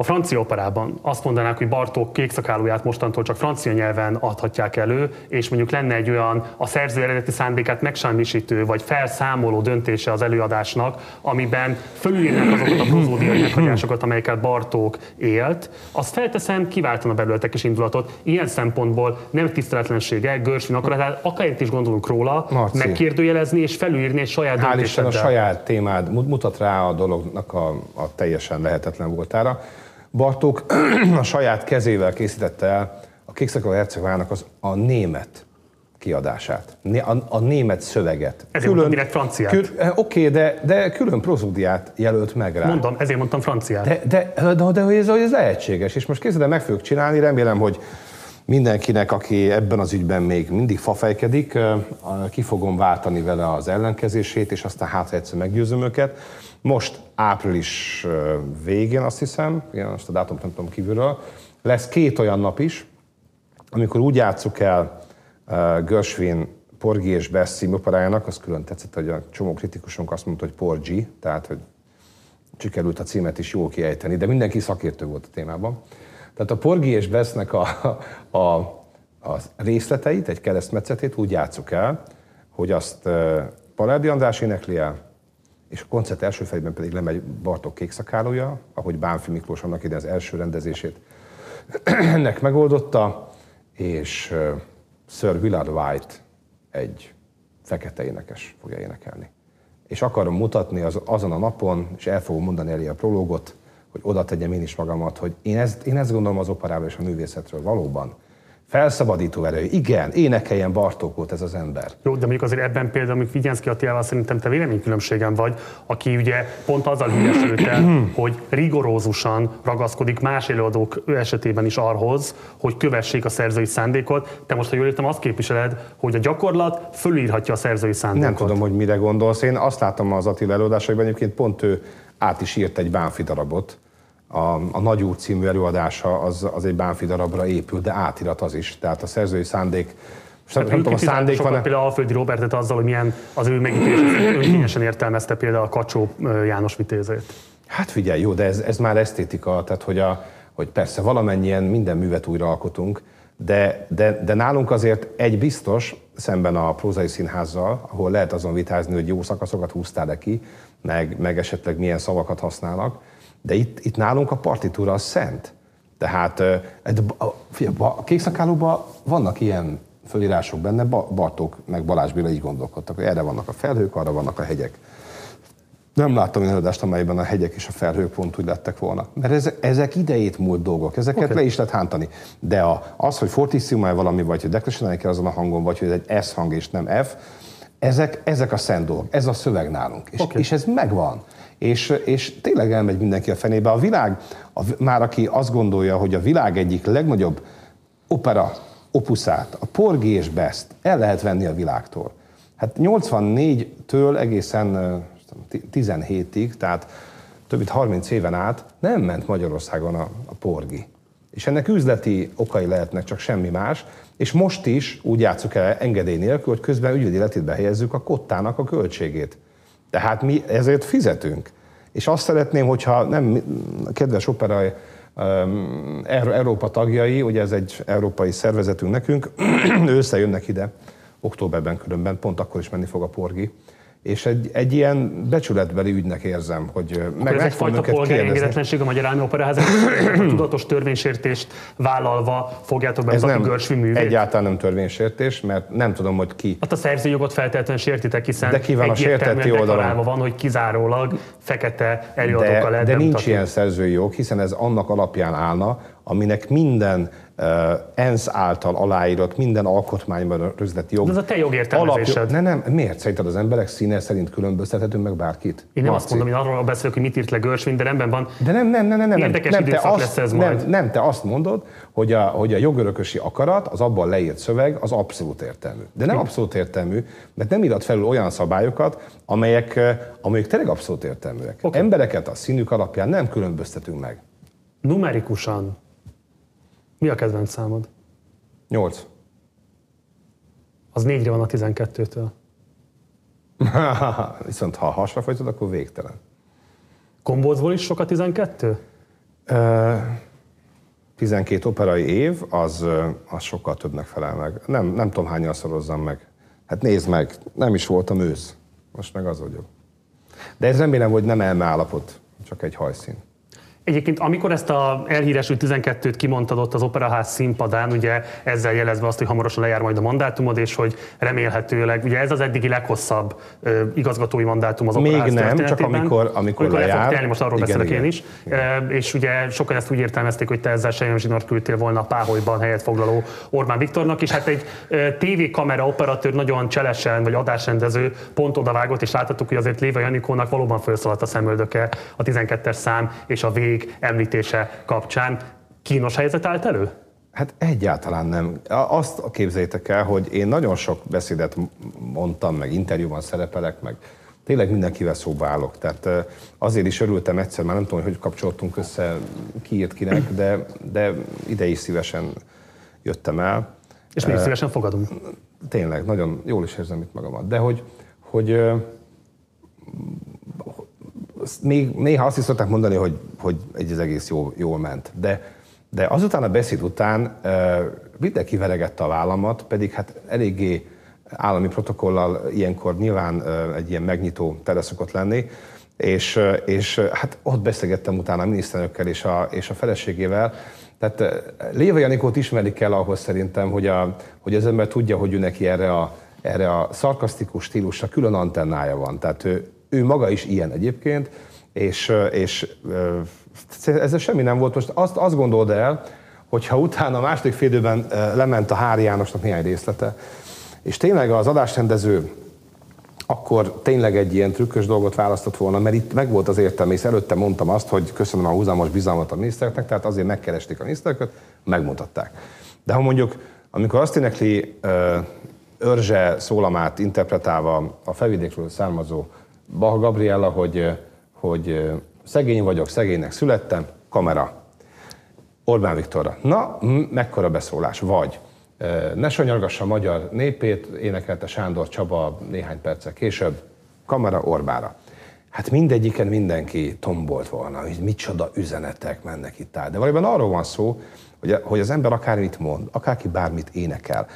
a francia operában azt mondanák, hogy Bartók kékszakálóját mostantól csak francia nyelven adhatják elő, és mondjuk lenne egy olyan a szerző eredeti szándékát megsemmisítő vagy felszámoló döntése az előadásnak, amiben fölülírnak azokat a prozódiai meghagyásokat, amelyeket Bartók élt, az felteszem kiváltana belőle és indulatot. Ilyen szempontból nem tiszteletlensége, Görsvin akaratát, akárért is gondolunk róla, Marci. megkérdőjelezni és felülírni egy saját Hál' Isten a saját témád mutat rá a dolognak a, a teljesen lehetetlen voltára. Bartók a saját kezével készítette el a Kékszakó hercegvának az a német kiadását, a, a német szöveget. Ezért külön, direkt franciát. Kül, eh, oké, okay, de, de külön prozódiát jelölt meg rá. Mondom, ezért mondtam franciát. De, de, de, de, de hogy, ez, ez lehetséges, és most készítem, meg fogjuk csinálni, remélem, hogy mindenkinek, aki ebben az ügyben még mindig fafejkedik, ki fogom váltani vele az ellenkezését, és aztán hát egyszer meggyőzöm őket. Most április végén, azt hiszem, igen, azt a dátumot nem tudom kívülről, lesz két olyan nap is, amikor úgy játsszuk el Gershwin Porgy és Bess című operájának, az külön tetszett, hogy a csomó kritikusunk azt mondta, hogy Porgy, tehát hogy sikerült a címet is jól kiejteni, de mindenki szakértő volt a témában. Tehát a Porgy és Bessnek a, a, a részleteit, egy keresztmetszetét úgy játsszuk el, hogy azt Paládi András énekli el, és a koncert első fejében pedig lemegy Bartók kékszakálója, ahogy Bánfi Miklós annak ide az első rendezését ennek megoldotta, és Sir Willard White egy fekete énekes fogja énekelni. És akarom mutatni az, azon a napon, és el fogom mondani elé a prológot, hogy oda tegyem én is magamat, hogy én ezt, én ezt gondolom az operáról és a művészetről valóban Felszabadító erő. Igen, énekeljen Bartók volt ez az ember. Jó, de mondjuk azért ebben például, amik Vigyenszki Attilával szerintem te véleménykülönbségen vagy, aki ugye pont azzal híresült el, hogy rigorózusan ragaszkodik más előadók esetében is arhoz, hogy kövessék a szerzői szándékot. Te most, ha jól értem, azt képviseled, hogy a gyakorlat fölírhatja a szerzői szándékot. Nem tudom, hogy mire gondolsz. Én azt látom az Attila előadásaiban, egyébként pont ő át is írt egy Bánfi darabot, a, a Nagy úr című előadása az, az egy Bánfi darabra épül, de átirat az is. Tehát a szerzői szándék nem, nem tudom, a szándék van Például Alföldi Robertet azzal, hogy milyen az ő megítélését önkényesen értelmezte például a Kacsó János vitézét. Hát figyelj, jó, de ez, ez már esztétika, tehát hogy, a, hogy persze valamennyien minden művet újra alkotunk, de, de, de nálunk azért egy biztos, szemben a prózai színházzal, ahol lehet azon vitázni, hogy jó szakaszokat húztál-e ki, meg, meg esetleg milyen szavakat használnak, de itt, itt nálunk a partitúra a szent. Tehát a kékszakálóban vannak ilyen fölírások benne, Bartók meg Balázs Béla így gondolkodtak, hogy erre vannak a felhők, arra vannak a hegyek. Nem láttam olyan előadást, amelyben a hegyek és a felhők pont úgy lettek volna. Mert ezek, ezek idejét múlt dolgok, ezeket okay. le is lehet hántani. De a, az, hogy fortissimo valami, vagy hogy dekresinálni kell azon a hangon, vagy hogy egy S hang és nem F, ezek, ezek a szent dolgok, ez a szöveg nálunk. És, okay. és ez megvan és, és tényleg elmegy mindenki a fenébe. A világ, a, már aki azt gondolja, hogy a világ egyik legnagyobb opera opuszát, a Porgy és Best el lehet venni a világtól. Hát 84-től egészen 17-ig, tehát több mint 30 éven át nem ment Magyarországon a, a Porgy. És ennek üzleti okai lehetnek, csak semmi más. És most is úgy játszuk el engedély nélkül, hogy közben ügyvédi letétbe helyezzük a kottának a költségét. Tehát mi ezért fizetünk. És azt szeretném, hogyha nem kedves operai Európa tagjai, ugye ez egy európai szervezetünk nekünk, összejönnek ide, októberben különben, pont akkor is menni fog a porgi, és egy, egy ilyen becsületbeli ügynek érzem, hogy meg ez egyfajta polgári engedetlenség a Magyar Állami Operaház, a tudatos törvénysértést vállalva fogjátok be ez nem, művét? egyáltalán nem törvénysértés, mert nem tudom, hogy ki. Hát a szerzőjogot feltétlenül sértitek, hiszen de ki van a sérteti oldalon? van, hogy kizárólag fekete előadókkal de, lehet De nincs ilyen szerzői jog, hiszen ez annak alapján állna, aminek minden ENSZ által aláírott minden alkotmányban rögzített jog. De ez a te jogértelmezésed. Ne, nem, miért szerinted az emberek színe szerint különböztethetünk meg bárkit? Én nem Marci. azt mondom, hogy arról beszélek, hogy mit írt le Görsvin, de rendben van. De nem, nem, nem, nem, nem. Érdekes nem, te azt, lesz ez nem, majd. Nem, te azt mondod, hogy a, hogy a jogörökösi akarat, az abban leírt szöveg, az abszolút értelmű. De nem abszolút értelmű, mert nem írat felül olyan szabályokat, amelyek, amelyek tényleg abszolút értelműek. Okay. Embereket a színük alapján nem különböztetünk meg. Numerikusan mi a kedvenc számod? 8. Az négyre van a 12-től. Viszont ha hasra folytod, akkor végtelen. Kombózból is sok a 12? Uh, 12 operai év, az, az sokkal többnek felel meg. Nem, nem tudom hányan szorozzam meg. Hát nézd meg, nem is voltam ősz. Most meg az vagyok. De ez remélem, hogy nem elmeállapot, csak egy hajszín. Egyébként amikor ezt a elhíresült 12-t kimondtad ott az Operaház színpadán, ugye ezzel jelezve azt, hogy hamarosan lejár majd a mandátumod, és hogy remélhetőleg, ugye ez az eddigi leghosszabb ö, igazgatói mandátum az Operaház Még nem, csak amikor, amikor, amikor lejár. Telni, most arról igen, beszélek igen, én is. Igen. És ugye sokan ezt úgy értelmezték, hogy te ezzel Sejem Zsinort küldtél volna a Páholyban helyet foglaló Orbán Viktornak, és hát egy tévékamera operatőr nagyon cselesen, vagy adásrendező pont odavágott, és láthattuk, hogy azért Léva Janikónak valóban felszaladt a szemöldöke a 12-es szám és a vég említése kapcsán kínos helyzet állt elő? Hát egyáltalán nem. Azt képzeljétek el, hogy én nagyon sok beszédet mondtam, meg interjúban szerepelek, meg tényleg mindenkivel szóba állok. Tehát azért is örültem egyszer, már nem tudom, hogy kapcsoltunk össze, ki írt kinek, de, de ide is szívesen jöttem el. És még szívesen fogadunk. Tényleg, nagyon jól is érzem itt magamat. De hogy, hogy még néha azt is szokták mondani, hogy, hogy egy az egész jó, jól ment. De, de azután a beszéd után mindenki veregette a vállamat, pedig hát eléggé állami protokollal ilyenkor nyilván egy ilyen megnyitó tere szokott lenni, és, és hát ott beszélgettem utána a miniszterelnökkel és a, és a feleségével, tehát Léva Janikót ismerik el ahhoz szerintem, hogy, a, hogy az ember tudja, hogy ő neki erre a, erre a szarkasztikus stílusra külön antennája van. Tehát ő, ő maga is ilyen egyébként, és, és ezzel semmi nem volt. Most azt, azt gondold el, hogyha utána a második félidőben lement a Hári Jánosnak néhány részlete, és tényleg az adásrendező akkor tényleg egy ilyen trükkös dolgot választott volna, mert itt meg volt az értelme, és előtte mondtam azt, hogy köszönöm a húzamos bizalmat a minisztereknek, tehát azért megkeresték a minisztereket, megmutatták. De ha mondjuk, amikor azt énekli Örzse szólamát interpretálva a felvidékről származó Bach Gabriella, hogy, hogy szegény vagyok, szegénynek születtem, kamera. Orbán Viktorra. Na, mekkora beszólás. Vagy ne sanyargassa a magyar népét, énekelte Sándor Csaba néhány perccel később, kamera Orbára. Hát mindegyiken mindenki tombolt volna, hogy micsoda üzenetek mennek itt át. De valójában arról van szó, hogy, hogy az ember akármit mond, akárki bármit énekel,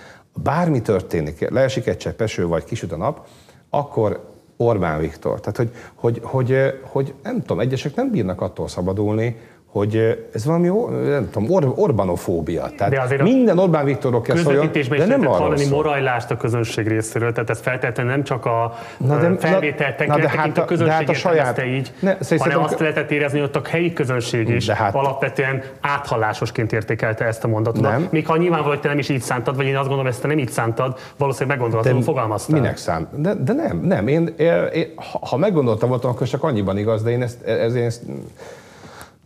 bármi történik, leesik egy csepp eső, vagy kisüt a nap, akkor Orbán Viktor. Tehát, hogy, hogy, hogy, hogy nem tudom, egyesek nem bírnak attól szabadulni, hogy ez valami, nem tudom, Or- Orbanofóbia. Tehát de azért minden Orbán Viktorról kell szóljon, de nem arról hallani szól. morajlást a közönség részéről, tehát ez feltétlenül nem csak a na de, felvétel na, de hát, a közönség hát a saját, így, ne, hanem azt lehetett érezni, hogy ott a helyi közönség is de hát, alapvetően áthallásosként értékelte ezt a mondatot. Nem. Még ha nyilvánvaló, hogy te nem is így szántad, vagy én azt gondolom, ezt te nem így szántad, valószínűleg meggondolatlanul fogalmaztál. Minek szánt? De, de nem, nem. Én, én, én, ha meggondoltam voltam, akkor csak annyiban igaz, de én ezt, ez, én ezt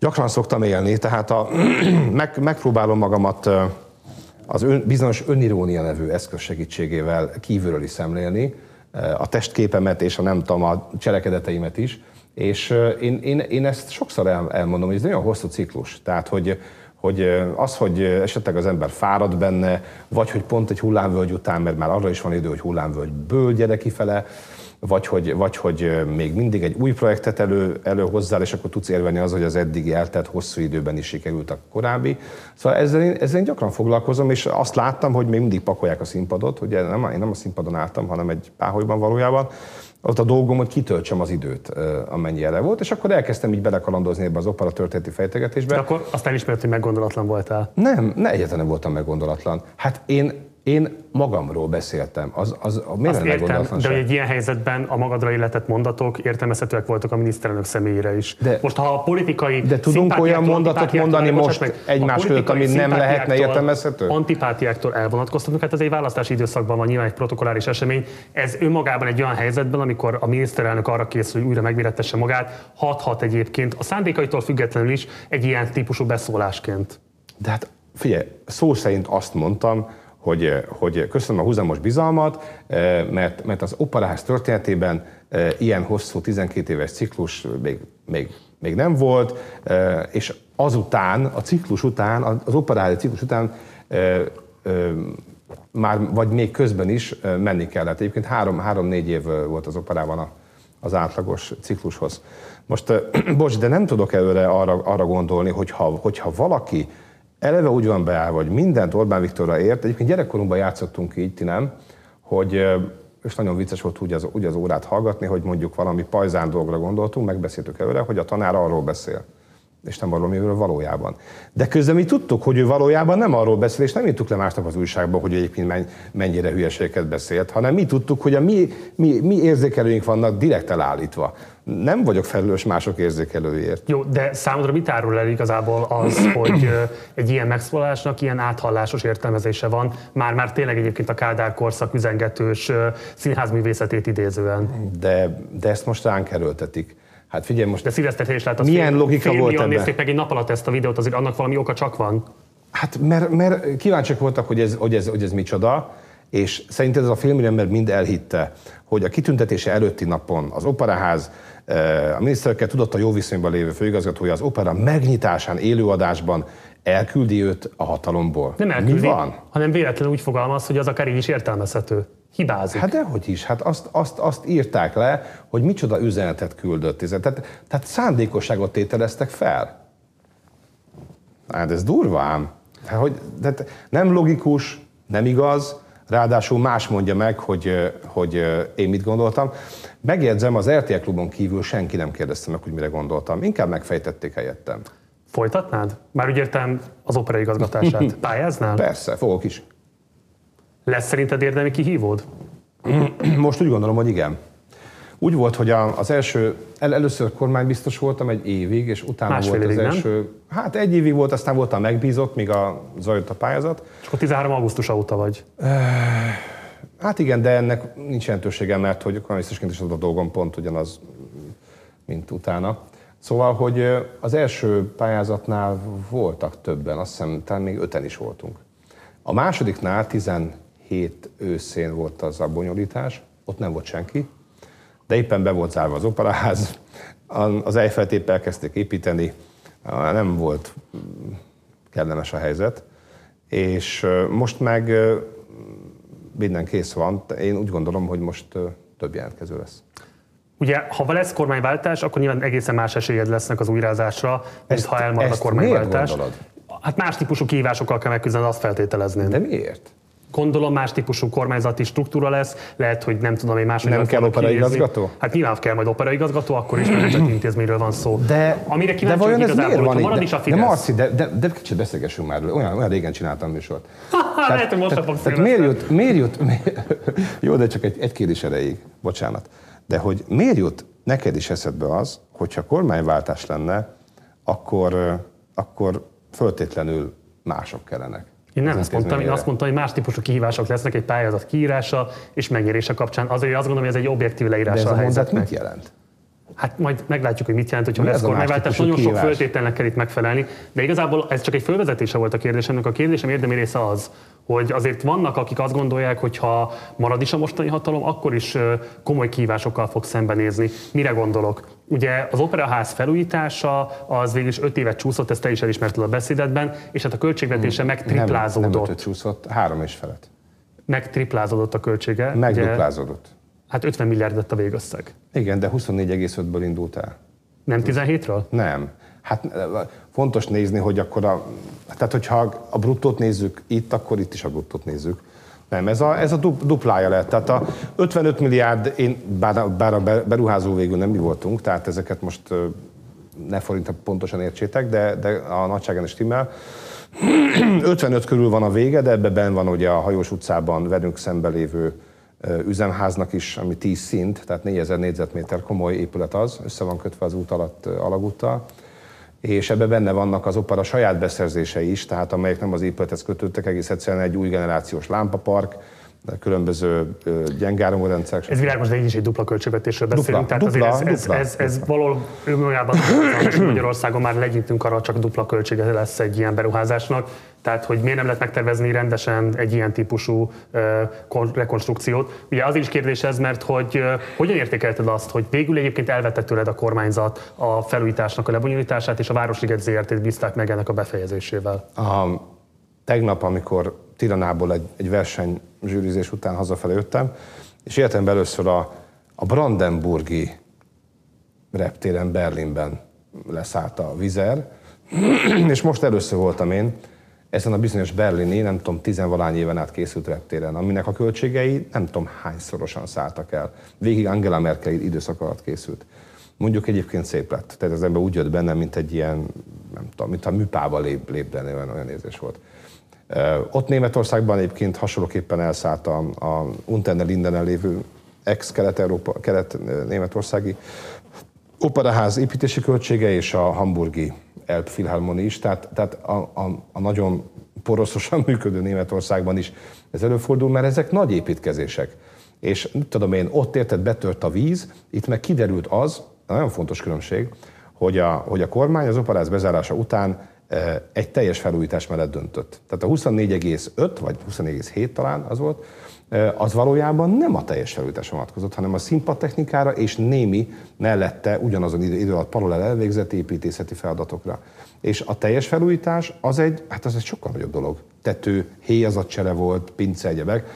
gyakran szoktam élni, tehát a, meg, megpróbálom magamat az ön, bizonyos önirónia nevű eszköz segítségével kívülről is szemlélni, a testképemet és a nem tudom, a cselekedeteimet is, és én, én, én ezt sokszor el, elmondom, hogy ez nagyon hosszú ciklus. Tehát, hogy, hogy az, hogy esetleg az ember fárad benne, vagy hogy pont egy hullámvölgy után, mert már arra is van idő, hogy hullámvölgyből gyere kifele, vagy hogy, vagy hogy még mindig egy új projektet elő, előhozzál, és akkor tudsz érvelni az, hogy az eddigi eltelt hosszú időben is sikerült a korábbi. Szóval ezzel én, ezzel én gyakran foglalkozom, és azt láttam, hogy még mindig pakolják a színpadot, ugye nem, én nem a színpadon álltam, hanem egy páholyban valójában, ott a dolgom, hogy kitöltsem az időt, amennyi erre volt, és akkor elkezdtem így belekalandozni ebbe az opera történeti fejtegetésbe. De akkor azt elismert, hogy meggondolatlan voltál? Nem, ne egyetlen nem voltam meggondolatlan. Hát én én magamról beszéltem. Az, az, miért Azt értem, de hogy egy ilyen helyzetben a magadra illetett mondatok értelmezhetőek voltak a miniszterelnök személyére is. De, most ha a politikai De tudunk olyan mondatot mondani most meg, egymás között, ami nem lehetne értelmezhető? Antipátiáktól elvonatkoztatunk, hát ez egy választási időszakban van nyilván egy protokolláris esemény. Ez önmagában egy olyan helyzetben, amikor a miniszterelnök arra készül, hogy újra megmérettesse magát, hathat egyébként a szándékaitól függetlenül is egy ilyen típusú beszólásként. De hát figyelj, szó szerint azt mondtam, hogy, hogy köszönöm a húzamos bizalmat, eh, mert, mert az operáház történetében eh, ilyen hosszú 12 éves ciklus még, még, még nem volt, eh, és azután, a ciklus után, az operáházi ciklus után már, vagy még közben is menni kellett. Egyébként három, három-négy év volt az operában az átlagos ciklushoz. Most, bocs, de nem tudok előre arra, arra gondolni, hogyha, hogyha valaki eleve úgy van beállva, hogy mindent Orbán Viktorra ért. Egyébként gyerekkorunkban játszottunk így, ti nem, hogy és nagyon vicces volt úgy az, úgy az órát hallgatni, hogy mondjuk valami pajzán dolgra gondoltunk, megbeszéltük előre, hogy a tanár arról beszél és nem arról, miről valójában. De közben mi tudtuk, hogy ő valójában nem arról beszél, és nem írtuk le másnap az újságban, hogy egyébként mennyire hülyeségeket beszélt, hanem mi tudtuk, hogy a mi, mi, mi érzékelőink vannak direkt elállítva. Nem vagyok felelős mások érzékelőért. Jó, de számodra mit árul el igazából az, hogy egy ilyen megszólásnak ilyen áthallásos értelmezése van, már-már tényleg egyébként a Kádár korszak üzengetős színházművészetét idézően? De, de ezt most ránk erőltetik. Hát figyelj most. De Szilveszter is lát, milyen fél, logika fél volt ebben? nézték meg egy nap alatt ezt a videót, azért annak valami oka csak van. Hát mert, mert kíváncsiak voltak, hogy ez, hogy, ez, hogy ez micsoda, és szerinted ez a filmember mind elhitte, hogy a kitüntetése előtti napon az operaház, eh, a miniszterekkel tudott a jó viszonyban lévő főigazgatója az opera megnyitásán, élőadásban elküldi őt a hatalomból. Nem elküldi, Mi van? hanem véletlenül úgy fogalmaz, hogy az akár így is értelmezhető hibázik. Hát dehogy is, hát azt, azt, azt írták le, hogy micsoda üzenetet küldött. Tehát, tehát szándékosságot tételeztek fel. Hát ez durván. Hát, hogy, tehát nem logikus, nem igaz, Ráadásul más mondja meg, hogy, hogy én mit gondoltam. Megjegyzem, az RTL klubon kívül senki nem kérdezte meg, hogy mire gondoltam. Inkább megfejtették helyettem. Folytatnád? Már úgy értem az opera igazgatását. Pályáznál? Persze, fogok is. Lesz szerinted érdemi kihívód? Most úgy gondolom, hogy igen. Úgy volt, hogy az első, el, először kormánybiztos voltam egy évig, és utána Másfél volt az évig, nem? első, hát egy évig volt, aztán voltam megbízott, míg a zajlott a pályázat. És akkor 13. augusztus óta vagy. Hát igen, de ennek nincs jelentősége, mert hogy kormánybiztosként is az a dolgom pont ugyanaz, mint utána. Szóval, hogy az első pályázatnál voltak többen, azt hiszem, talán még öten is voltunk. A másodiknál 17 őszén volt az a bonyolítás, ott nem volt senki, de éppen be volt zárva az operaház, az Eiffelt épp építeni, nem volt kellemes a helyzet, és most meg minden kész van. Én úgy gondolom, hogy most több jelentkező lesz. Ugye, ha lesz kormányváltás, akkor nyilván egészen más esélyed lesznek az újrázásra, mint Ezt- ha elmarad a kormányváltás. Hát más típusú kihívásokkal kell megküzdened, azt feltételezném. De miért? Gondolom más típusú kormányzati struktúra lesz, lehet, hogy nem tudom én máshogy Nem kell operaigazgató? Hát nyilván kell majd operaigazgató, akkor is nemzeti intézményről van szó. De, Amire de kíváncsi vajon vagyok ez miért van hogy marad De, is a de Fidesz. Marci, de, de, de kicsit beszélgessünk már, olyan, olyan régen csináltam műsort. Ha, lehet, hogy most fogsz tehát miért jut, miért jut, miért, jó, de csak egy, egy kérdés erejéig, bocsánat. De hogy miért jut neked is eszedbe az, hogyha kormányváltás lenne, akkor, akkor föltétlenül mások kellenek. Én nem az ezt mondtam, én azt mondtam, hogy más típusú kihívások lesznek egy pályázat kiírása és megnyerése kapcsán. Azért azt gondolom, hogy ez egy objektív De leírása ez a a helyzetnek. mit jelent? Hát majd meglátjuk, hogy mit jelent, hogyha Mi lesz kormányváltás. Nagyon sok kihívás? föltételnek kell itt megfelelni, de igazából ez csak egy fölvezetése volt a kérdésemnek. A kérdésem érdemi része az, hogy azért vannak, akik azt gondolják, hogy ha marad is a mostani hatalom, akkor is komoly kihívásokkal fog szembenézni. Mire gondolok? Ugye az operaház felújítása az végül is öt évet csúszott, ezt te is elismerted a beszédedben, és hát a költségvetése Nem, nem megtriplázódott. ötöt csúszott, három és felett. Megtriplázódott a költsége. Ugye, Megduplázódott. Hát 50 milliárd lett a végösszeg. Igen, de 24,5-ből indult el. Nem 17-ről? Nem. Hát fontos nézni, hogy akkor a... Tehát, hogyha a bruttót nézzük itt, akkor itt is a bruttót nézzük. Nem, ez a, ez a du- duplája lett. Tehát a 55 milliárd, én, bár, a- bár a be- beruházó végül nem mi voltunk, tehát ezeket most ne forintra pontosan értsétek, de, de a nagyságen is stimmel. 55 körül van a vége, de ebben benne van ugye a Hajós utcában velünk szembe lévő üzemháznak is, ami 10 szint, tehát 4000 négyzetméter komoly épület az, össze van kötve az út alatt alagúttal, és ebben benne vannak az opera saját beszerzései is, tehát amelyek nem az épülethez kötődtek, egész egyszerűen egy új generációs lámpapark, különböző ö, gyengáramórendszerek. Ez világos, de így is egy dupla költségvetésről beszélünk. Dupla, tehát dupla, azért ez, dupla, ez, ez, ez valahol önmagában Magyarországon már legyintünk arra, csak dupla költsége lesz egy ilyen beruházásnak. Tehát, hogy miért nem lehet megtervezni rendesen egy ilyen típusú kon- rekonstrukciót. Ugye az is kérdés ez, mert hogy ö, hogyan értékelted azt, hogy végül egyébként elvette tőled a kormányzat a felújításnak a lebonyolítását, és a Városliget ZRT-t bízták meg ennek a befejezésével. A, tegnap, amikor Tiranából egy, egy verseny zsűrizés után hazafelé jöttem, és életemben először a, a Brandenburgi reptéren Berlinben leszállt a vizer, és most először voltam én ezen a bizonyos berlini, nem tudom, tizenvalány éven át készült reptéren, aminek a költségei nem tudom hányszorosan szálltak el. Végig Angela Merkel időszak alatt készült. Mondjuk egyébként szép lett. Tehát az ember úgy jött benne, mint egy ilyen, nem tudom, mint a műpába lép, lépdeni, olyan, olyan érzés volt. Ott Németországban egyébként hasonlóképpen elszállt a, a Unterne Lindenen lévő ex-kelet-európa, kelet-németországi operaház építési költsége és a hamburgi Elbphilharmonie is, tehát, tehát a, a, a nagyon poroszosan működő Németországban is ez előfordul, mert ezek nagy építkezések. És tudom én, ott érted, betört a víz, itt meg kiderült az, nagyon fontos különbség, hogy a, hogy a kormány az operáz bezárása után egy teljes felújítás mellett döntött. Tehát a 24,5 vagy 24,7 talán az volt, az valójában nem a teljes felújításra vonatkozott, hanem a színpadtechnikára és némi mellette ugyanazon idő, idő alatt paralel elvégzett építészeti feladatokra. És a teljes felújítás az egy, hát az egy sokkal nagyobb dolog. Tető, héjazatcsere volt, pince, egyebek.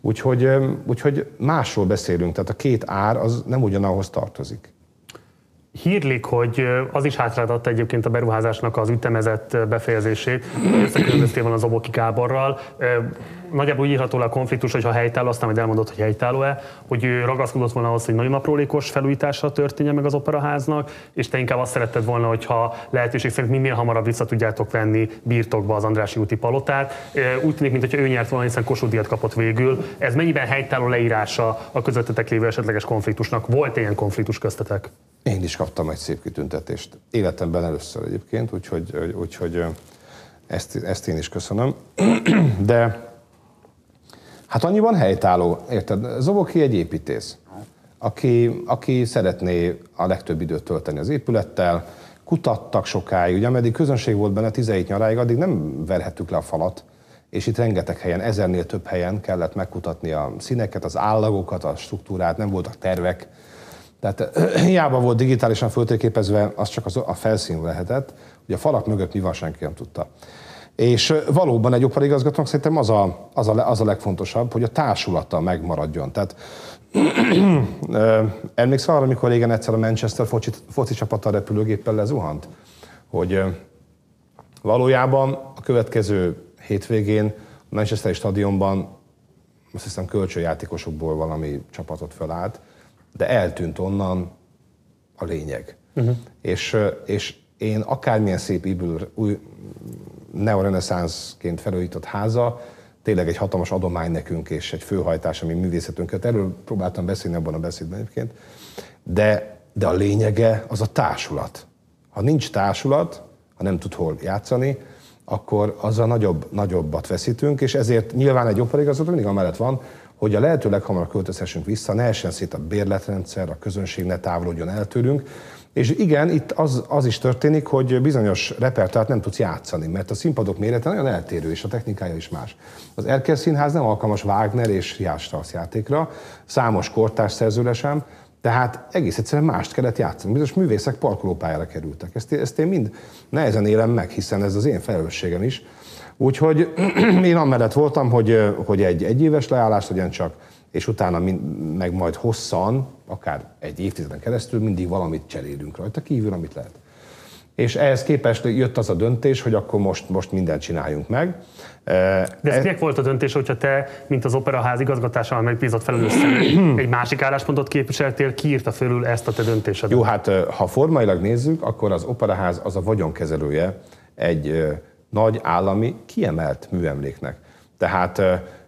Úgyhogy, úgyhogy másról beszélünk, tehát a két ár az nem ugyanahhoz tartozik. Hírlik, hogy az is hátráltatta egyébként a beruházásnak az ütemezett befejezését, összekülönböztél van az Oboki Gáborral. Nagyjából úgy írható le a konfliktus, hogy ha helytálló, aztán majd elmondott, hogy helytálló-e, hogy ő ragaszkodott volna ahhoz, hogy nagyon aprólékos felújítása történjen meg az operaháznak, és te inkább azt szeretted volna, hogyha lehetőség szerint minél hamarabb vissza tudjátok venni birtokba az Andrási úti palotát. Úgy tűnik, mintha ő nyert volna, hiszen Kossuth kapott végül. Ez mennyiben helytálló leírása a közöttetek lévő esetleges konfliktusnak? Volt ilyen konfliktus köztetek? Én is kaptam egy szép kitüntetést. Életemben először egyébként, úgyhogy, úgyhogy ezt, ezt én is köszönöm. De hát annyiban helytálló, érted? Zoboki egy építész, aki, aki szeretné a legtöbb időt tölteni az épülettel, kutattak sokáig, ugye ameddig közönség volt benne 17 nyaráig, addig nem verhettük le a falat, és itt rengeteg helyen, ezernél több helyen kellett megkutatni a színeket, az állagokat, a struktúrát, nem voltak tervek, tehát hiába volt digitálisan föltérképezve, az csak az a felszín lehetett, hogy a falak mögött mi van, senki nem tudta. És valóban egy operigazgatónak szerintem az a, az, a, az a legfontosabb, hogy a társulata megmaradjon. Tehát emlékszel arra, amikor régen egyszer a Manchester foci, foci csapata repülőgéppel lezuhant? Hogy valójában a következő hétvégén a Manchester stadionban azt hiszem kölcsönjátékosokból valami csapatot felállt, de eltűnt onnan a lényeg. Uh-huh. És, és én akármilyen szép ívül, új neoreneszánszként felújított háza, tényleg egy hatalmas adomány nekünk, és egy főhajtás, ami művészetünket. Erről próbáltam beszélni abban a beszédben egyébként. De, de a lényege az a társulat. Ha nincs társulat, ha nem tud hol játszani, akkor azzal nagyobb, nagyobbat veszítünk, és ezért nyilván egy operigazgató mindig amellett van, hogy a lehető leghamarabb költözhessünk vissza, ne essen szét a bérletrendszer, a közönség ne távolodjon el tőlünk, és igen, itt az, az is történik, hogy bizonyos repertoárt nem tudsz játszani, mert a színpadok mérete nagyon eltérő, és a technikája is más. Az Erkel Színház nem alkalmas Wagner és Riás Strauss játékra, számos kortárs szerzőre sem, tehát egész egyszerűen mást kellett játszani. Bizonyos művészek parkolópályára kerültek. Ezt, ezt én mind nehezen élem meg, hiszen ez az én felelősségem is. Úgyhogy én amellett voltam, hogy, hogy egy egyéves leállás legyen csak, és utána meg majd hosszan, akár egy évtizeden keresztül mindig valamit cserélünk rajta kívül, amit lehet. És ehhez képest jött az a döntés, hogy akkor most, most mindent csináljunk meg. De ez e... volt a döntés, hogyha te, mint az operaház igazgatásával megbízott felelős egy másik álláspontot képviseltél, kiírta fölül ezt a te döntésedet? Jó, hát ha formailag nézzük, akkor az operaház az a vagyonkezelője egy nagy állami kiemelt műemléknek. Tehát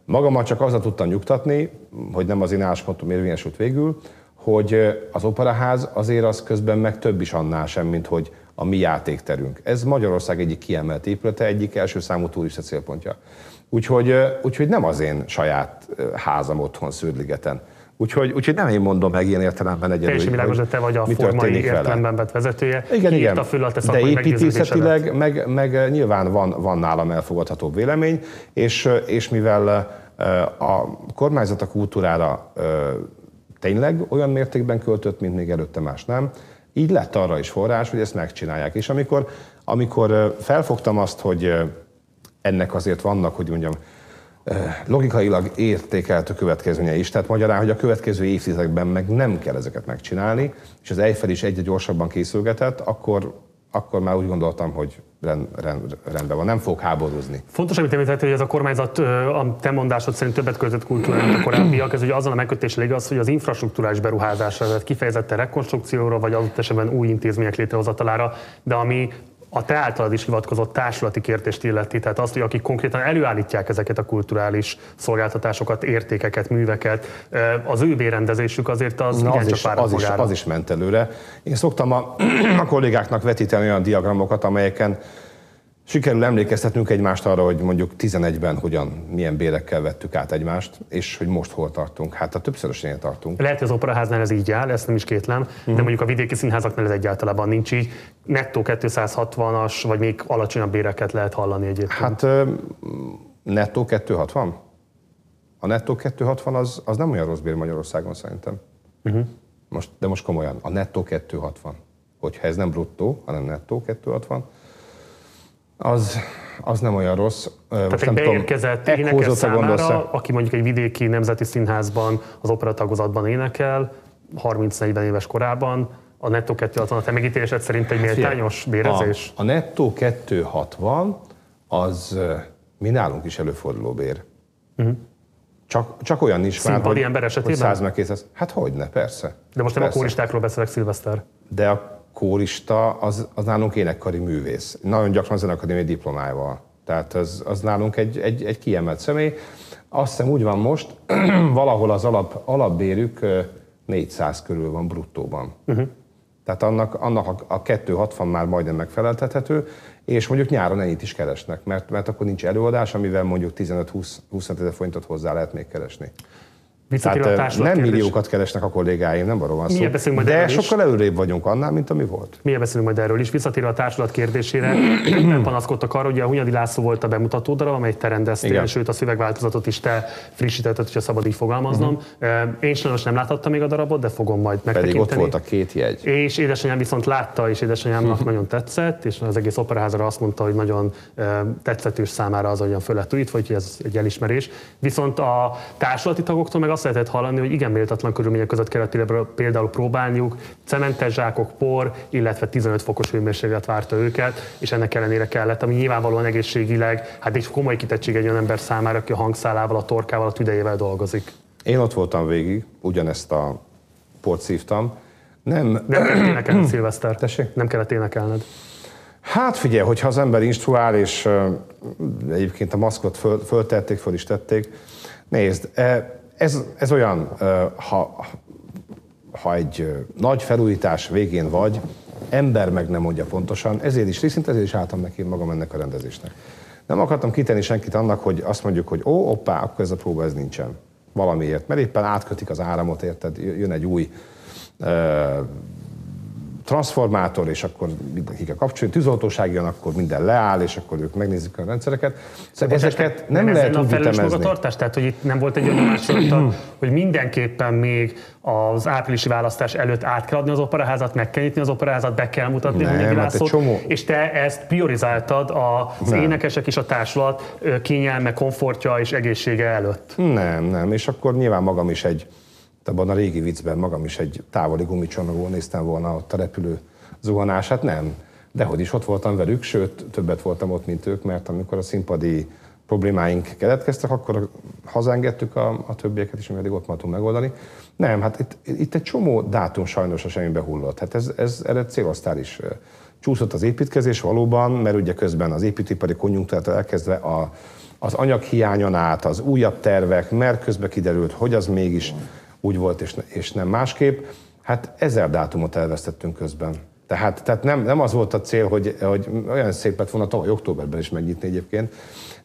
magamat csak azzal tudtam nyugtatni, hogy nem az én álláspontom érvényesült végül, hogy az operaház azért az közben meg több is annál sem, mint hogy a mi játékterünk. Ez Magyarország egyik kiemelt épülete, egyik első számú turista célpontja. Úgyhogy, úgyhogy nem az én saját házam otthon Sződligeten. Úgyhogy, úgyhogy nem én mondom meg ilyen értelemben egyedül. Teljesen világos, hogy te vagy a formai értelemben vett vezetője. Igen, igen. Föl a De építészetileg meg, meg nyilván van, van nálam elfogadható vélemény, és, és mivel a kormányzat a kultúrára tényleg olyan mértékben költött, mint még előtte más nem, így lett arra is forrás, hogy ezt megcsinálják. És amikor, amikor felfogtam azt, hogy ennek azért vannak, hogy mondjam, logikailag értékeltő következménye is, tehát magyarán, hogy a következő évtizedekben meg nem kell ezeket megcsinálni, és az Eiffel is egyre gyorsabban készülgetett, akkor, akkor már úgy gondoltam, hogy rend, rend, rendben van, nem fog háborúzni. Fontos, amit említettél, hogy ez a kormányzat a te mondásod szerint többet költött kultúrára, mint a korábbiak. Ez ugye azon a megkötéssel igaz, hogy az infrastruktúrás beruházásra, tehát kifejezetten rekonstrukcióra, vagy adott esetben új intézmények létrehozatalára, de ami a te általad is hivatkozott társulati kérdést illeti, tehát azt, hogy akik konkrétan előállítják ezeket a kulturális szolgáltatásokat, értékeket, műveket, az ő bérendezésük azért az Na, az, is, az, is, az is ment előre. Én szoktam a, a kollégáknak vetíteni olyan diagramokat, amelyeken Sikerül emlékeztetnünk egymást arra, hogy mondjuk 11-ben hogyan, milyen bérekkel vettük át egymást, és hogy most hol tartunk. Hát a többszörösnél tartunk. Lehet, hogy az operaháznál ez így áll, ezt nem is kétlem, uh-huh. de mhm. mondjuk a vidéki színházaknál ez egyáltalán nincs így. Nettó 260-as, vagy még alacsonyabb béreket lehet hallani egyébként. Hát nettó 260? A nettó 260 az, az nem olyan rossz bér Magyarországon szerintem. Uh-huh. Most, de most komolyan, a nettó 260. Hogyha ez nem bruttó, hanem nettó 260, az, az nem olyan rossz. Tehát Most egy beérkezett tudom, énekes számára, aki mondjuk egy vidéki nemzeti színházban, az operatagozatban énekel, 30-40 éves korában, a nettó 260 a te megítélésed szerint egy méltányos bérezés? A, a nettó 260 az mi nálunk is előforduló bér. Uh-huh. Csak, csak olyan is van, hogy, ember esetében? hogy 100 meg 200. Hát hogyne, persze. De most nem persze. a kóristákról beszélek, Szilveszter. De a kórista az, az nálunk énekkari művész. Nagyon gyakran zenekadémiai diplomájával. Tehát az, az nálunk egy, egy, egy kiemelt személy. Azt hiszem úgy van most, valahol az alap, alapbérük 400 körül van bruttóban. Uh-huh. Tehát annak, annak a 260 már majdnem megfeleltethető, és mondjuk nyáron ennyit is keresnek, mert, mert akkor nincs előadás, amivel mondjuk 15-20 ezer forintot hozzá lehet még keresni. Tehát nem kérdés. milliókat keresnek a kollégáim, nem arról van szó. Majd de sokkal előrébb vagyunk annál, mint ami volt. Miért beszélünk majd erről is? Visszatérve a társulat kérdésére, panaszkodtak arra, hogy a Hunyadi László volt a bemutató darab, amely te rendeztél, Igen. sőt a szövegváltozatot is te frissítetted, hogyha szabad így fogalmaznom. Uh-huh. Én sajnos nem láthattam még a darabot, de fogom majd megtekinteni. Pedig ott volt a két jegy. És édesanyám viszont látta, és édesanyámnak uh-huh. nagyon tetszett, és az egész operaházra azt mondta, hogy nagyon tetszetős számára az, olyan föl lett újítva, hogy ez egy elismerés. Viszont a társulati tagoktól meg azt lehetett hallani, hogy igen méltatlan körülmények között kellett például próbálniuk, cementes zsákok, por, illetve 15 fokos hőmérséklet várta őket, és ennek ellenére kellett, ami nyilvánvalóan egészségileg, hát egy komoly kitettség egy olyan ember számára, aki a hangszálával, a torkával, a tüdejével dolgozik. Én ott voltam végig, ugyanezt a port szívtam. Nem, nem kellett énekelned, Szilveszter. Tessék? Nem kellett énekelned. Hát figyelj, hogyha az ember instruál, és uh, egyébként a maszkot föl, föltették, föl is tették, nézd, e, ez, ez olyan, ha, ha egy nagy felújítás végén vagy, ember meg nem mondja pontosan, ezért is részint, ezért is álltam neki magam ennek a rendezésnek. Nem akartam kitenni senkit annak, hogy azt mondjuk, hogy ó, oppá, akkor ez a próba ez nincsen. Valamiért. Mert éppen átkötik az áramot, érted? Jön egy új transformátor, és akkor mindenki kell kapcsolni, tűzoltóság jön, akkor minden leáll, és akkor ők megnézik a rendszereket. Szóval ezeket nem, nem lehet úgy ütemezni. magatartás? Tehát, hogy itt nem volt egy olyan másolata, hogy mindenképpen még az áprilisi választás előtt át kell adni az operaházat, meg kell nyitni az operaházat, be kell mutatni nem, hát csomó... és te ezt priorizáltad az nem. énekesek és a társulat kényelme, komfortja és egészsége előtt. Nem, nem, és akkor nyilván magam is egy abban a régi viccben magam is egy távoli gumicsomagból néztem volna ott a repülő zuhanását, nem. De hogy is ott voltam velük, sőt, többet voltam ott, mint ők, mert amikor a színpadi problémáink keletkeztek, akkor hazaengedtük a, a többieket is, ameddig ott tudunk megoldani. Nem, hát itt, itt egy csomó dátum sajnos a semmibe hullott. Hát ez, ez erre célosztál is. Csúszott az építkezés valóban, mert ugye közben az építőipari konjunktúrától elkezdve a, az anyaghiányon át, az újabb tervek, mert közben kiderült, hogy az mégis úgy volt és, és nem másképp. Hát ezer dátumot elvesztettünk közben. Tehát, tehát nem, nem az volt a cél, hogy, hogy olyan szép lett volna tavaly októberben is megnyitni egyébként,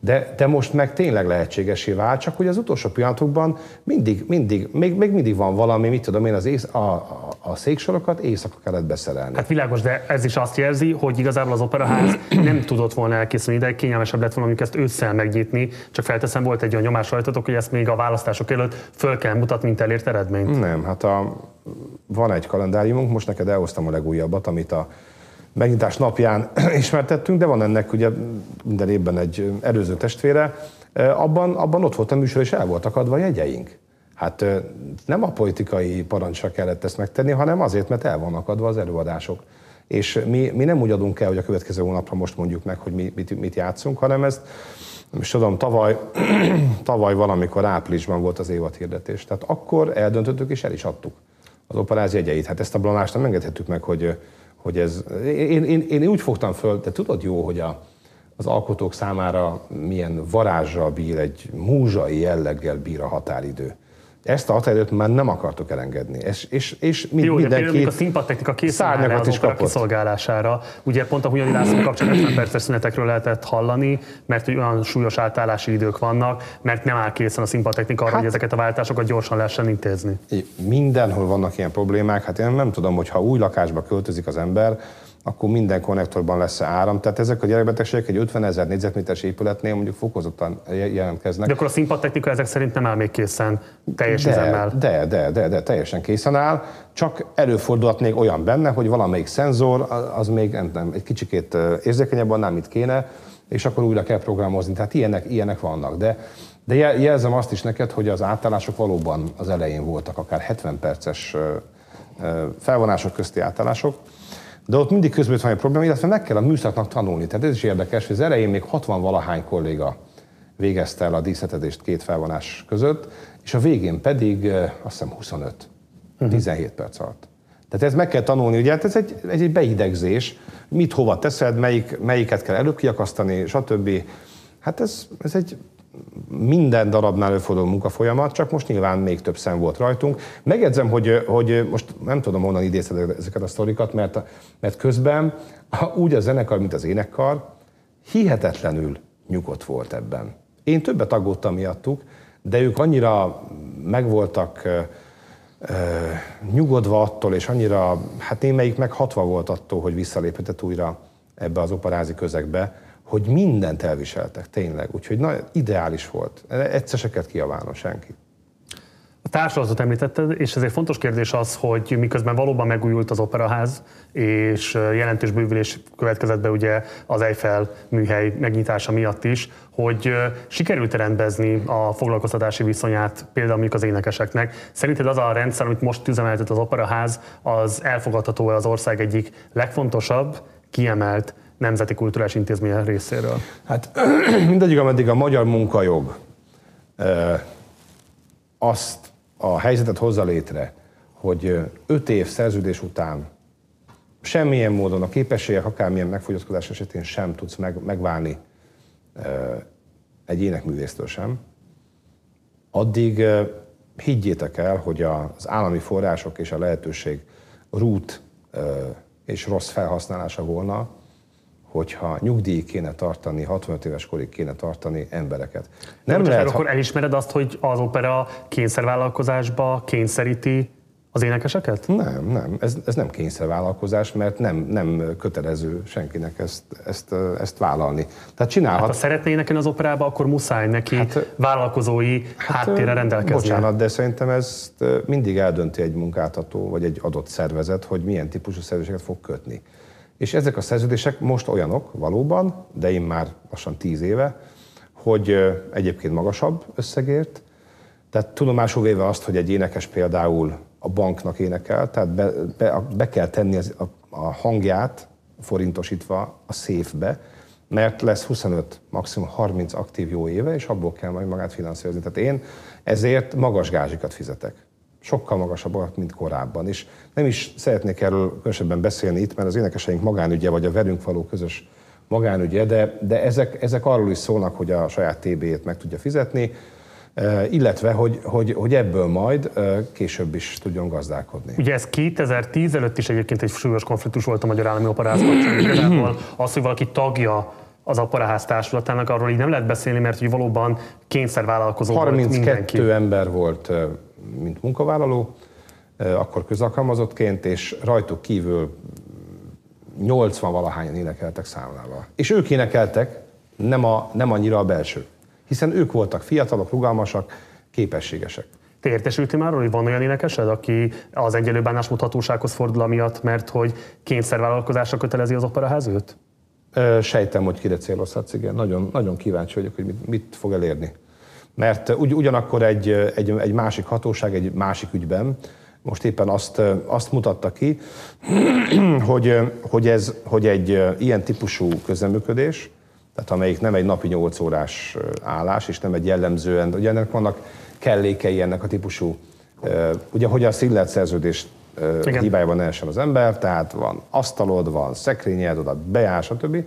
de, de most meg tényleg lehetségesé vált, csak hogy az utolsó pillanatokban mindig, mindig, még, még mindig van valami, mit tudom én, az ész, a, a, a széksorokat éjszaka kellett beszerelni. Hát világos, de ez is azt jelzi, hogy igazából az operaház nem tudott volna elkészülni, de kényelmesebb lett volna mondjuk ezt ősszel megnyitni, csak felteszem, volt egy olyan nyomás rajtatok, hogy ezt még a választások előtt föl kell mutatni, mint elért eredményt. Nem, hát a, van egy kalendáriumunk, most neked elhoztam a legújabbat, amit a megnyitás napján ismertettünk, de van ennek ugye minden évben egy előző testvére, abban, abban ott volt a műsor, és el voltak adva a jegyeink. Hát nem a politikai parancsra kellett ezt megtenni, hanem azért, mert el vannak adva az előadások. És mi, mi nem úgy adunk el, hogy a következő hónapra most mondjuk meg, hogy mi, mit, mit játszunk, hanem ezt, nem is tudom, tavaly, tavaly valamikor áprilisban volt az évad hirdetés. Tehát akkor eldöntöttük és el is adtuk az operáz jegyeit. Hát ezt a blanást nem engedhetjük meg, hogy, hogy ez... Én, én, én úgy fogtam föl, de tudod jó, hogy a, az alkotók számára milyen varázsra bír, egy múzsai jelleggel bír a határidő. Ezt a határidőt már nem akartok elengedni. És, és, és mind, Jó, mindenki a színpadtechnika az is kapott. kiszolgálására. Ugye pont a Hunyadi László kapcsán 50 perces szünetekről lehetett hallani, mert olyan súlyos átállási idők vannak, mert nem áll készen a színpadtechnika arra, hát, hogy ezeket a váltásokat gyorsan lehessen intézni. Mindenhol vannak ilyen problémák. Hát én nem tudom, hogy ha új lakásba költözik az ember, akkor minden konnektorban lesz áram. Tehát ezek a gyerekbetegségek egy 50 ezer négyzetméteres épületnél mondjuk fokozottan jelentkeznek. De akkor a színpadtechnika ezek szerint nem áll még készen teljes de, üzemmel? De, de, de, de, teljesen készen áll. Csak előfordulhat még olyan benne, hogy valamelyik szenzor az még nem, nem, egy kicsikét érzékenyebb annál, mint kéne, és akkor újra kell programozni. Tehát ilyenek, ilyenek vannak. De, de jelzem azt is neked, hogy az átállások valóban az elején voltak, akár 70 perces felvonások közti átállások, de ott mindig közben van egy probléma, illetve meg kell a műszaknak tanulni. Tehát ez is érdekes, hogy az elején még 60 valahány kolléga végezte el a díszletedést két felvonás között, és a végén pedig azt hiszem 25, uh-huh. 17 perc alatt. Tehát ez meg kell tanulni, ugye hát ez egy, ez egy beidegzés, mit hova teszed, melyik, melyiket kell előbb kiakasztani, stb. Hát ez, ez egy minden darabnál előforduló munkafolyamat, csak most nyilván még több szem volt rajtunk. Megjegyzem, hogy, hogy most nem tudom honnan idézted ezeket a sztorikat, mert, mert közben úgy a zenekar, mint az énekkar, hihetetlenül nyugodt volt ebben. Én többet aggódtam miattuk, de ők annyira megvoltak nyugodva attól, és annyira, hát némelyik meg hatva volt attól, hogy visszaléphetett újra ebbe az operázi közegbe, hogy mindent elviseltek, tényleg. Úgyhogy na, ideális volt. Egyszer se kellett kiaválnom senki. A társulatot említetted, és ezért fontos kérdés az, hogy miközben valóban megújult az operaház, és jelentős bővülés következett be ugye az Eiffel műhely megnyitása miatt is, hogy sikerült rendezni a foglalkoztatási viszonyát például mondjuk az énekeseknek. Szerinted az a rendszer, amit most üzemeltet az operaház, az elfogadható az ország egyik legfontosabb, kiemelt nemzeti kulturális intézménye részéről? Hát mindegyik, ameddig a magyar munkajog azt a helyzetet hozza létre, hogy öt év szerződés után semmilyen módon a képességek, akármilyen megfogyatkozás esetén sem tudsz meg, megválni egy énekművésztől sem, addig higgyétek el, hogy az állami források és a lehetőség rút és rossz felhasználása volna, hogyha nyugdíj kéne tartani, 65 éves korig kéne tartani embereket. Nem lehet, ha... akkor elismered azt, hogy az opera kényszervállalkozásba kényszeríti az énekeseket? Nem, nem. Ez, ez nem kényszervállalkozás, mert nem, nem kötelező senkinek ezt, ezt, ezt vállalni. Tehát csinálhat... Hát, ha szeretné énekelni az operába, akkor muszáj neki hát, vállalkozói hát, háttérre rendelkezni. Bocsánat, de szerintem ezt mindig eldönti egy munkáltató, vagy egy adott szervezet, hogy milyen típusú szerződéseket fog kötni. És ezek a szerződések most olyanok valóban, de én már lassan tíz éve, hogy egyébként magasabb összegért, tehát tudomásul véve azt, hogy egy énekes például a banknak énekel, tehát be, be, be kell tenni az, a, a hangját forintosítva a széfbe, mert lesz 25, maximum 30 aktív jó éve, és abból kell majd magát finanszírozni. Tehát én ezért magas gázsikat fizetek sokkal magasabbak, mint korábban. És nem is szeretnék erről különösebben beszélni itt, mert az énekeseink magánügye, vagy a velünk való közös magánügye, de, de ezek, ezek arról is szólnak, hogy a saját TB-ét meg tudja fizetni, eh, illetve, hogy, hogy, hogy ebből majd eh, később is tudjon gazdálkodni. Ugye ez 2010 előtt is egyébként egy súlyos konfliktus volt a Magyar Állami Operáz kapcsolatban. az, hogy valaki tagja az Aparaház társulatának, arról így nem lehet beszélni, mert hogy valóban kényszervállalkozó 32 volt mindenki. ember volt eh, mint munkavállaló, akkor közalkalmazottként, és rajtuk kívül 80 valahányan énekeltek számlával. És ők énekeltek, nem, a, nem annyira a belső. Hiszen ők voltak fiatalok, rugalmasak, képességesek. Te értesültél már hogy van olyan énekesed, aki az egyenlő bánásmutatósághoz fordul amiatt, mert hogy kényszervállalkozásra kötelezi az operaház őt? Sejtem, hogy kire célozhatsz, igen. Nagyon, nagyon kíváncsi vagyok, hogy mit, mit fog elérni. Mert ugy, ugyanakkor egy, egy, egy másik hatóság, egy másik ügyben most éppen azt, azt mutatta ki, hogy, hogy, ez, hogy egy ilyen típusú közeműködés, tehát amelyik nem egy napi 8 órás állás, és nem egy jellemzően, ugye ennek vannak kellékei ennek a típusú, ugye hogy a szillet szerződés hibájában ne az ember, tehát van asztalod, van szekrényed, oda bejár, stb.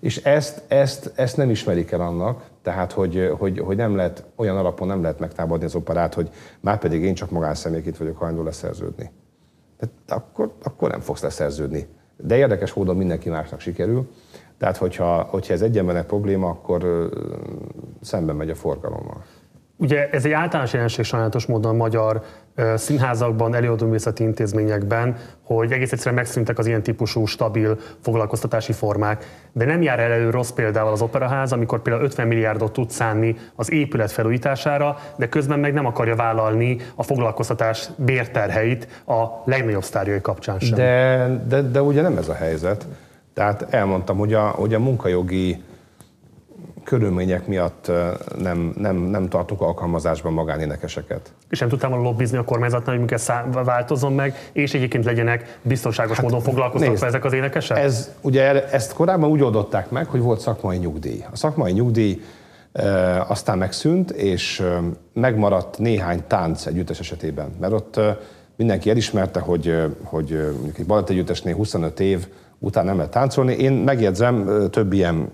És ezt, ezt, ezt nem ismerik el annak, tehát hogy, hogy, hogy nem lehet, olyan alapon nem lehet megtámadni az operát, hogy már pedig én csak magánszemélyként vagyok hajlandó leszerződni. Tehát akkor, akkor nem fogsz leszerződni. De érdekes módon mindenki másnak sikerül. Tehát, hogyha, hogyha ez egy probléma, akkor szemben megy a forgalommal. Ugye ez egy általános jelenség sajnálatos módon a magyar színházakban, előadóművészeti intézményekben, hogy egész egyszerűen megszűntek az ilyen típusú stabil foglalkoztatási formák. De nem jár elő rossz példával az operaház, amikor például 50 milliárdot tud szánni az épület felújítására, de közben meg nem akarja vállalni a foglalkoztatás bérterheit a legnagyobb sztárjai kapcsán sem. De, de, de ugye nem ez a helyzet. Tehát elmondtam, hogy a, hogy a munkajogi körülmények miatt nem, nem, nem tartunk alkalmazásban magánénekeseket. És nem tudtam volna lobbizni a kormányzatnál, hogy minket változzon meg, és egyébként legyenek biztonságos hát, módon foglalkoztatva ezek az énekesek? Ez, ugye ezt korábban úgy oldották meg, hogy volt szakmai nyugdíj. A szakmai nyugdíj e, aztán megszűnt, és e, megmaradt néhány tánc együttes esetében. Mert ott e, mindenki elismerte, hogy, hogy mondjuk egy balettegyüttesnél 25 év után nem lehet táncolni. Én megjegyzem, több ilyen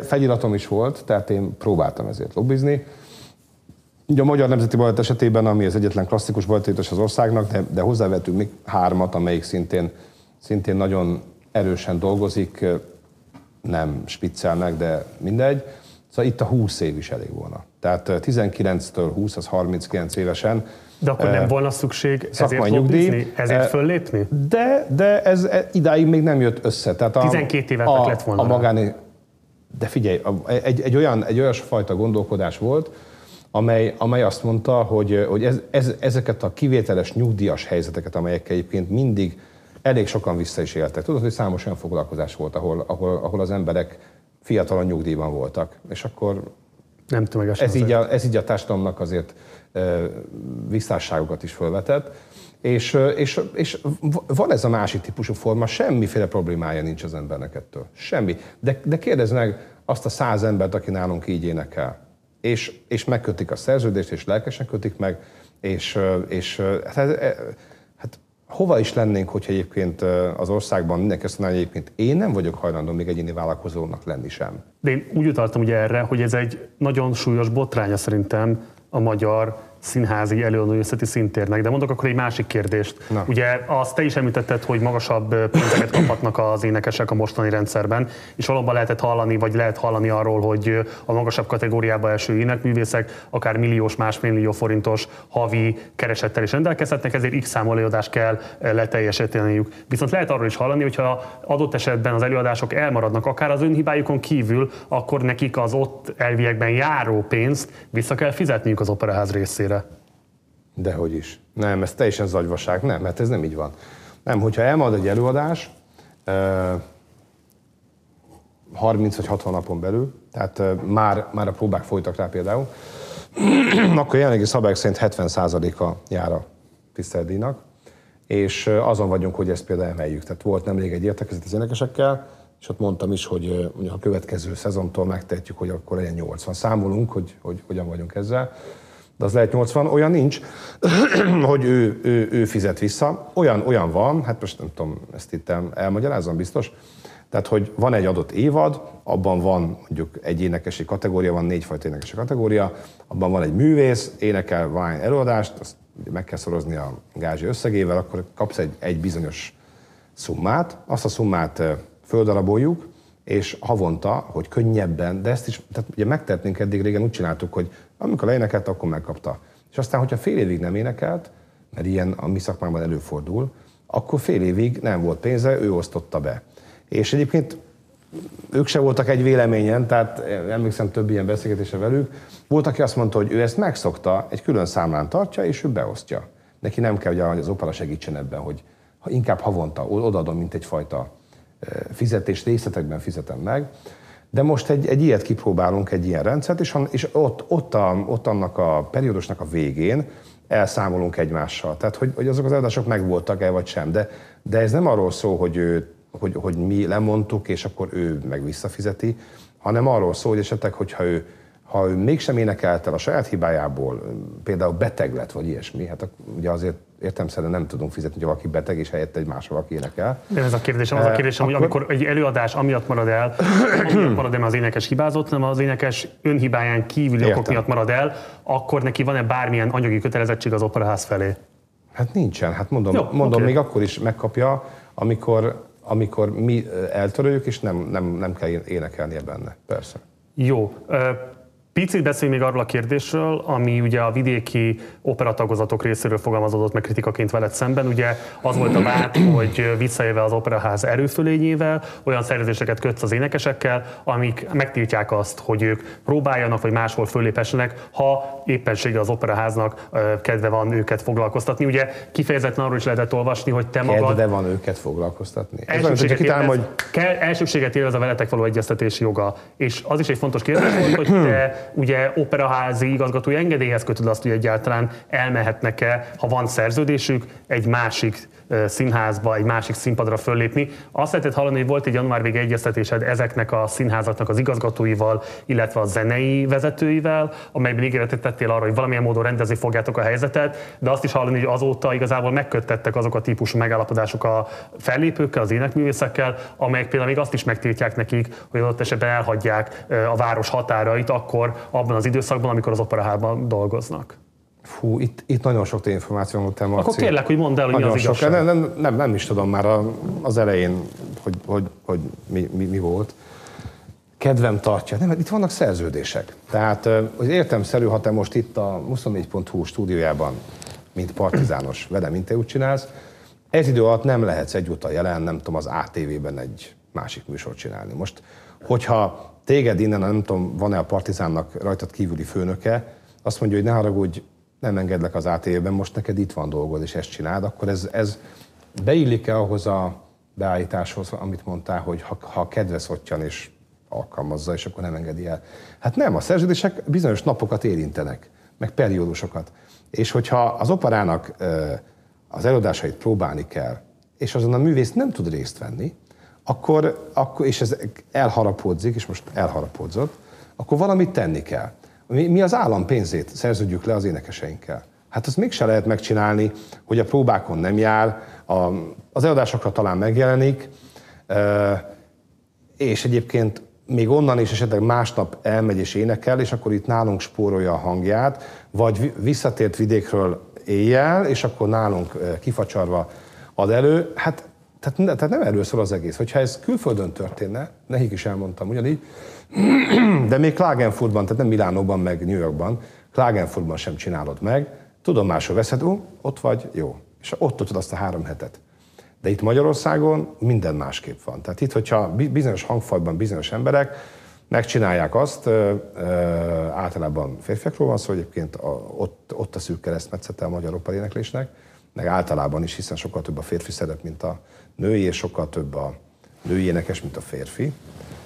feliratom is volt, tehát én próbáltam ezért lobbizni. Ugye a Magyar Nemzeti Balett esetében, ami az egyetlen klasszikus balettétes az országnak, de, de hozzávetünk még hármat, amelyik szintén, szintén nagyon erősen dolgozik, nem spiccelnek, de mindegy. Szóval itt a 20 év is elég volna. Tehát 19-től 20, az 39 évesen de akkor nem volna szükség ezért nyugdíj, ezért föllépni? De, de ez e, idáig még nem jött össze. Tehát a, 12 évet a, lett volna. A magáné, de figyelj, egy, egy, olyan, egy olyan fajta gondolkodás volt, amely, amely azt mondta, hogy, hogy ez, ez, ezeket a kivételes nyugdíjas helyzeteket, amelyek egyébként mindig elég sokan vissza is éltek. Tudod, hogy számos olyan foglalkozás volt, ahol, ahol, ahol az emberek fiatalon nyugdíjban voltak. És akkor nem ez, így a, ez így a társadalomnak azért visszásságokat is felvetett. És, és, és van ez a másik típusú forma, semmiféle problémája nincs az embernek ettől. Semmi. De, de kérdezd meg azt a száz embert, aki nálunk így énekel. És, és megkötik a szerződést, és lelkesen kötik meg, és, és hát, hát hova is lennénk, hogyha egyébként az országban mindenki azt mondaná, hogy egyébként én nem vagyok hajlandó még egyéni vállalkozónak lenni sem. De én úgy utaltam ugye erre, hogy ez egy nagyon súlyos botránya szerintem a magyar színházi előadóművészeti szintérnek. De mondok akkor egy másik kérdést. Na. Ugye azt te is említetted, hogy magasabb pénzeket kaphatnak az énekesek a mostani rendszerben, és valóban lehetett hallani, vagy lehet hallani arról, hogy a magasabb kategóriába eső énekművészek akár milliós, másfél millió forintos havi keresettel is rendelkezhetnek, ezért x számú előadást kell leteljesíteniük. Viszont lehet arról is hallani, hogyha adott esetben az előadások elmaradnak, akár az önhibájukon kívül, akkor nekik az ott elviekben járó pénzt vissza kell fizetniük az operaház részére részére. Dehogy is. Nem, ez teljesen zagyvaság. Nem, mert ez nem így van. Nem, hogyha elmarad egy előadás, 30 vagy 60 napon belül, tehát már, már a próbák folytak rá például, akkor jelenlegi szabályok szerint 70%-a jár a tiszteldíjnak, és azon vagyunk, hogy ezt például emeljük. Tehát volt nemrég egy értekezet az énekesekkel, és ott mondtam is, hogy a következő szezontól megtehetjük, hogy akkor legyen 80. Számolunk, hogy, hogy hogyan vagyunk ezzel de az lehet 80, olyan nincs, hogy ő, ő, ő fizet vissza. Olyan, olyan van, hát most nem tudom, ezt itt elmagyarázom biztos, tehát, hogy van egy adott évad, abban van mondjuk egy énekesi kategória, van négyfajta énekesi kategória, abban van egy művész, énekel vány előadást, azt meg kell szorozni a gázsi összegével, akkor kapsz egy, egy bizonyos szummát, azt a szummát földaraboljuk, és havonta, hogy könnyebben, de ezt is, tehát ugye megtehetnénk eddig régen, úgy csináltuk, hogy amikor leénekelt, akkor megkapta. És aztán, hogyha fél évig nem énekelt, mert ilyen a mi szakmánkban előfordul, akkor fél évig nem volt pénze, ő osztotta be. És egyébként ők se voltak egy véleményen, tehát emlékszem több ilyen beszélgetése velük. Volt, aki azt mondta, hogy ő ezt megszokta, egy külön számlán tartja, és ő beosztja. Neki nem kell, hogy az opera segítsen ebben, hogy inkább havonta odaadom, mint egyfajta fizetés részletekben fizetem meg. De most egy, egy ilyet kipróbálunk, egy ilyen rendszert, és, és ott, ott, a, ott annak a periódusnak a végén elszámolunk egymással. Tehát, hogy, hogy azok az eladások megvoltak-e, vagy sem. De, de ez nem arról szól, hogy, ő, hogy, hogy mi lemondtuk, és akkor ő meg visszafizeti, hanem arról szól, hogy esetleg, hogyha ő ha ő mégsem énekelt el a saját hibájából, például beteg lett, vagy ilyesmi, hát ugye azért értemszerűen nem tudunk fizetni, hogy valaki beteg, és helyette egy más valaki énekel. De ez a kérdésem, az a kérdésem, hogy amikor egy előadás amiatt marad el, amiatt marad el, az énekes hibázott, hanem az énekes önhibáján kívüli Értem. okok miatt marad el, akkor neki van-e bármilyen anyagi kötelezettség az operaház felé? Hát nincsen. Hát mondom, Jó, mondom okay. még akkor is megkapja, amikor, amikor mi eltöröljük, és nem, nem, nem kell énekelnie benne. Persze. Jó Picit beszéljünk még arról a kérdésről, ami ugye a vidéki operatagozatok részéről fogalmazódott meg kritikaként veled szemben. Ugye az volt a vád, hogy visszaélve az operaház erőfölényével, olyan szerződéseket kötsz az énekesekkel, amik megtiltják azt, hogy ők próbáljanak, vagy máshol fölépessenek, ha éppenséggel az operaháznak kedve van őket foglalkoztatni. Ugye kifejezetten arról is lehetett olvasni, hogy te magad... Kedve van őket foglalkoztatni. Elsőséget, élvez, hogy kell, elsőséget élvez a veletek való egyeztetési joga. És az is egy fontos kérdés volt, hogy te ugye operaházi igazgatói engedélyhez kötöd azt, hogy egyáltalán elmehetnek-e, ha van szerződésük, egy másik színházba, egy másik színpadra föllépni. Azt lehetett hallani, hogy volt egy január vége egyeztetésed ezeknek a színházaknak az igazgatóival, illetve a zenei vezetőivel, amelyben ígéretet tettél arra, hogy valamilyen módon rendezni fogjátok a helyzetet, de azt is hallani, hogy azóta igazából megköttettek azok a típusú megállapodások a fellépőkkel, az énekművészekkel, amelyek például még azt is megtiltják nekik, hogy ott esetben elhagyják a város határait akkor abban az időszakban, amikor az operahában dolgoznak. Fú, itt, itt nagyon sok információ volt. Akkor kérlek, hogy mondd el, hogy mi az igazság. Nem, nem, nem, nem, is tudom már a, az elején, hogy, hogy, hogy mi, mi, mi volt. Kedvem tartja. Nem, itt vannak szerződések. Tehát hogy értemszerű, ha te most itt a 24.hu stúdiójában, mint partizános velem interjút csinálsz, ez idő alatt nem lehetsz egyúttal jelen, nem tudom, az ATV-ben egy másik műsort csinálni. Most, hogyha téged innen, nem tudom, van-e a Partizánnak rajtad kívüli főnöke, azt mondja, hogy ne haragudj, nem engedlek az ATV-ben, most neked itt van dolgod, és ezt csináld, akkor ez, ez beillik-e ahhoz a beállításhoz, amit mondtál, hogy ha, ha kedves ottyan és alkalmazza, és akkor nem engedi el. Hát nem, a szerződések bizonyos napokat érintenek, meg periódusokat. És hogyha az operának az előadásait próbálni kell, és azon a művész nem tud részt venni, akkor, akkor és ez elharapódzik, és most elharapódzott, akkor valamit tenni kell. Mi, az állam pénzét szerződjük le az énekeseinkkel. Hát ezt mégse lehet megcsinálni, hogy a próbákon nem jár, a, az előadásokra talán megjelenik, és egyébként még onnan is esetleg másnap elmegy és énekel, és akkor itt nálunk spórolja a hangját, vagy visszatért vidékről éjjel, és akkor nálunk kifacsarva ad elő. Hát tehát, tehát nem erről szól az egész. Hogyha ez külföldön történne, nekik is elmondtam ugyanígy, de még Klagenfurtban, tehát nem Milánóban, meg New Yorkban, Klagenfurtban sem csinálod meg, tudomásul veszed, ó, ott vagy, jó. És ott tudod azt a három hetet. De itt Magyarországon minden másképp van. Tehát itt, hogyha bizonyos hangfajban bizonyos emberek megcsinálják azt, általában férfiakról van szó, egyébként ott, ott a szűk keresztmetszete a magyar operéneklésnek, meg általában is, hiszen sokkal több a férfi szerep, mint a női, és sokkal több a női énekes, mint a férfi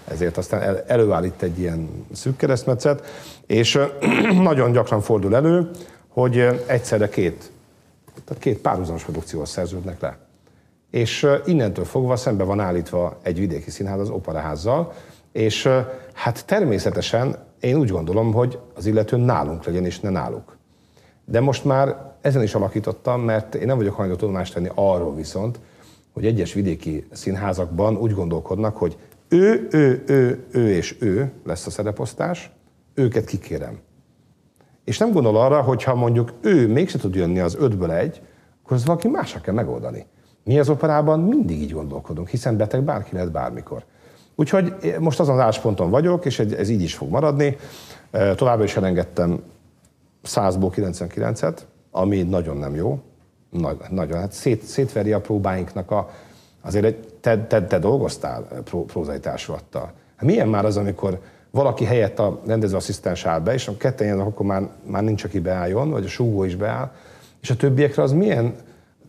ezért aztán el, előállít egy ilyen szűk keresztmetszet, és nagyon gyakran fordul elő, hogy egyszerre két, tehát két párhuzamos produkcióval szerződnek le. És innentől fogva szembe van állítva egy vidéki színház az operaházzal, és hát természetesen én úgy gondolom, hogy az illető nálunk legyen, és ne náluk. De most már ezen is alakítottam, mert én nem vagyok hajlandó tudomást tenni arról viszont, hogy egyes vidéki színházakban úgy gondolkodnak, hogy ő, ő, ő, ő és ő lesz a szereposztás, őket kikérem. És nem gondol arra, hogy ha mondjuk ő mégse tud jönni az ötből egy, akkor az valaki másra kell megoldani. Mi az operában mindig így gondolkodunk, hiszen beteg bárki lehet bármikor. Úgyhogy most azon az állásponton vagyok, és ez így is fog maradni. Továbbra is elengedtem 100-ból 99-et, ami nagyon nem jó. Nagyon, hát szét, szétveri a próbáinknak a, Azért egy, te, te, te dolgoztál pró, prózai társulattal. Hát milyen már az, amikor valaki helyett a rendezőasszisztens áll be, és a ketten jönnek, akkor már, már nincs, aki beálljon, vagy a súgó is beáll, és a többiekre az milyen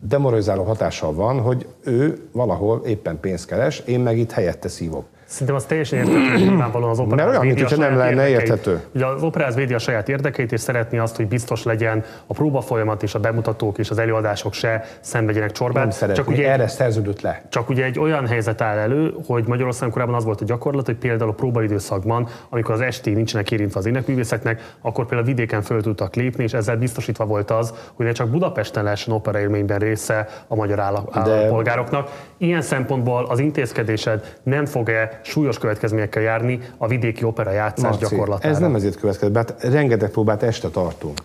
demoralizáló hatással van, hogy ő valahol éppen pénzt keres, én meg itt helyette szívok. Szerintem az teljesen érthető, nyilvánvalóan az operáz Mert olyan, mintha nem lenne érthető. Ugye az operáz védi a saját érdekeit, és szeretné azt, hogy biztos legyen a próba folyamat és a bemutatók és az előadások se szenvedjenek csorbát. Nem szeretné, csak ugye, erre szerződött le. Csak ugye egy olyan helyzet áll elő, hogy Magyarországon korábban az volt a gyakorlat, hogy például a próbaidőszakban, amikor az esti nincsenek érintve az énekművészetnek, akkor például vidéken föl tudtak lépni, és ezzel biztosítva volt az, hogy ne csak Budapesten lehessen operaélményben része a magyar állampolgároknak. Ilyen szempontból az intézkedésed nem fog-e súlyos következményekkel járni a vidéki opera játszás Marci, gyakorlatára. Ez nem ezért következik, hát rengeteg próbát este tartunk.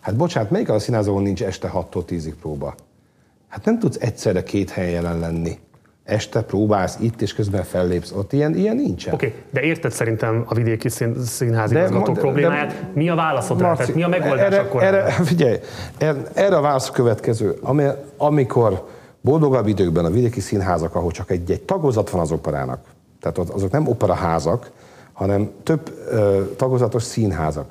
Hát bocsánat, melyik a színházon nincs este 6-tól 10-ig próba? Hát nem tudsz egyszerre két helyen lenni. este próbálsz itt, és közben fellépsz. Ott ilyen, ilyen nincsen. Oké, okay, de érted szerintem a vidéki szín, színházigazgató problémáját. De, mi a válaszod rá? Tehát mi a megoldás erre, akkor? Erre, figyelj, erre a válasz a következő. Ami, amikor boldogabb időkben a vidéki színházak, ahol csak egy, egy tagozat van az operának, tehát azok nem operaházak, hanem több ö, tagozatos színházak.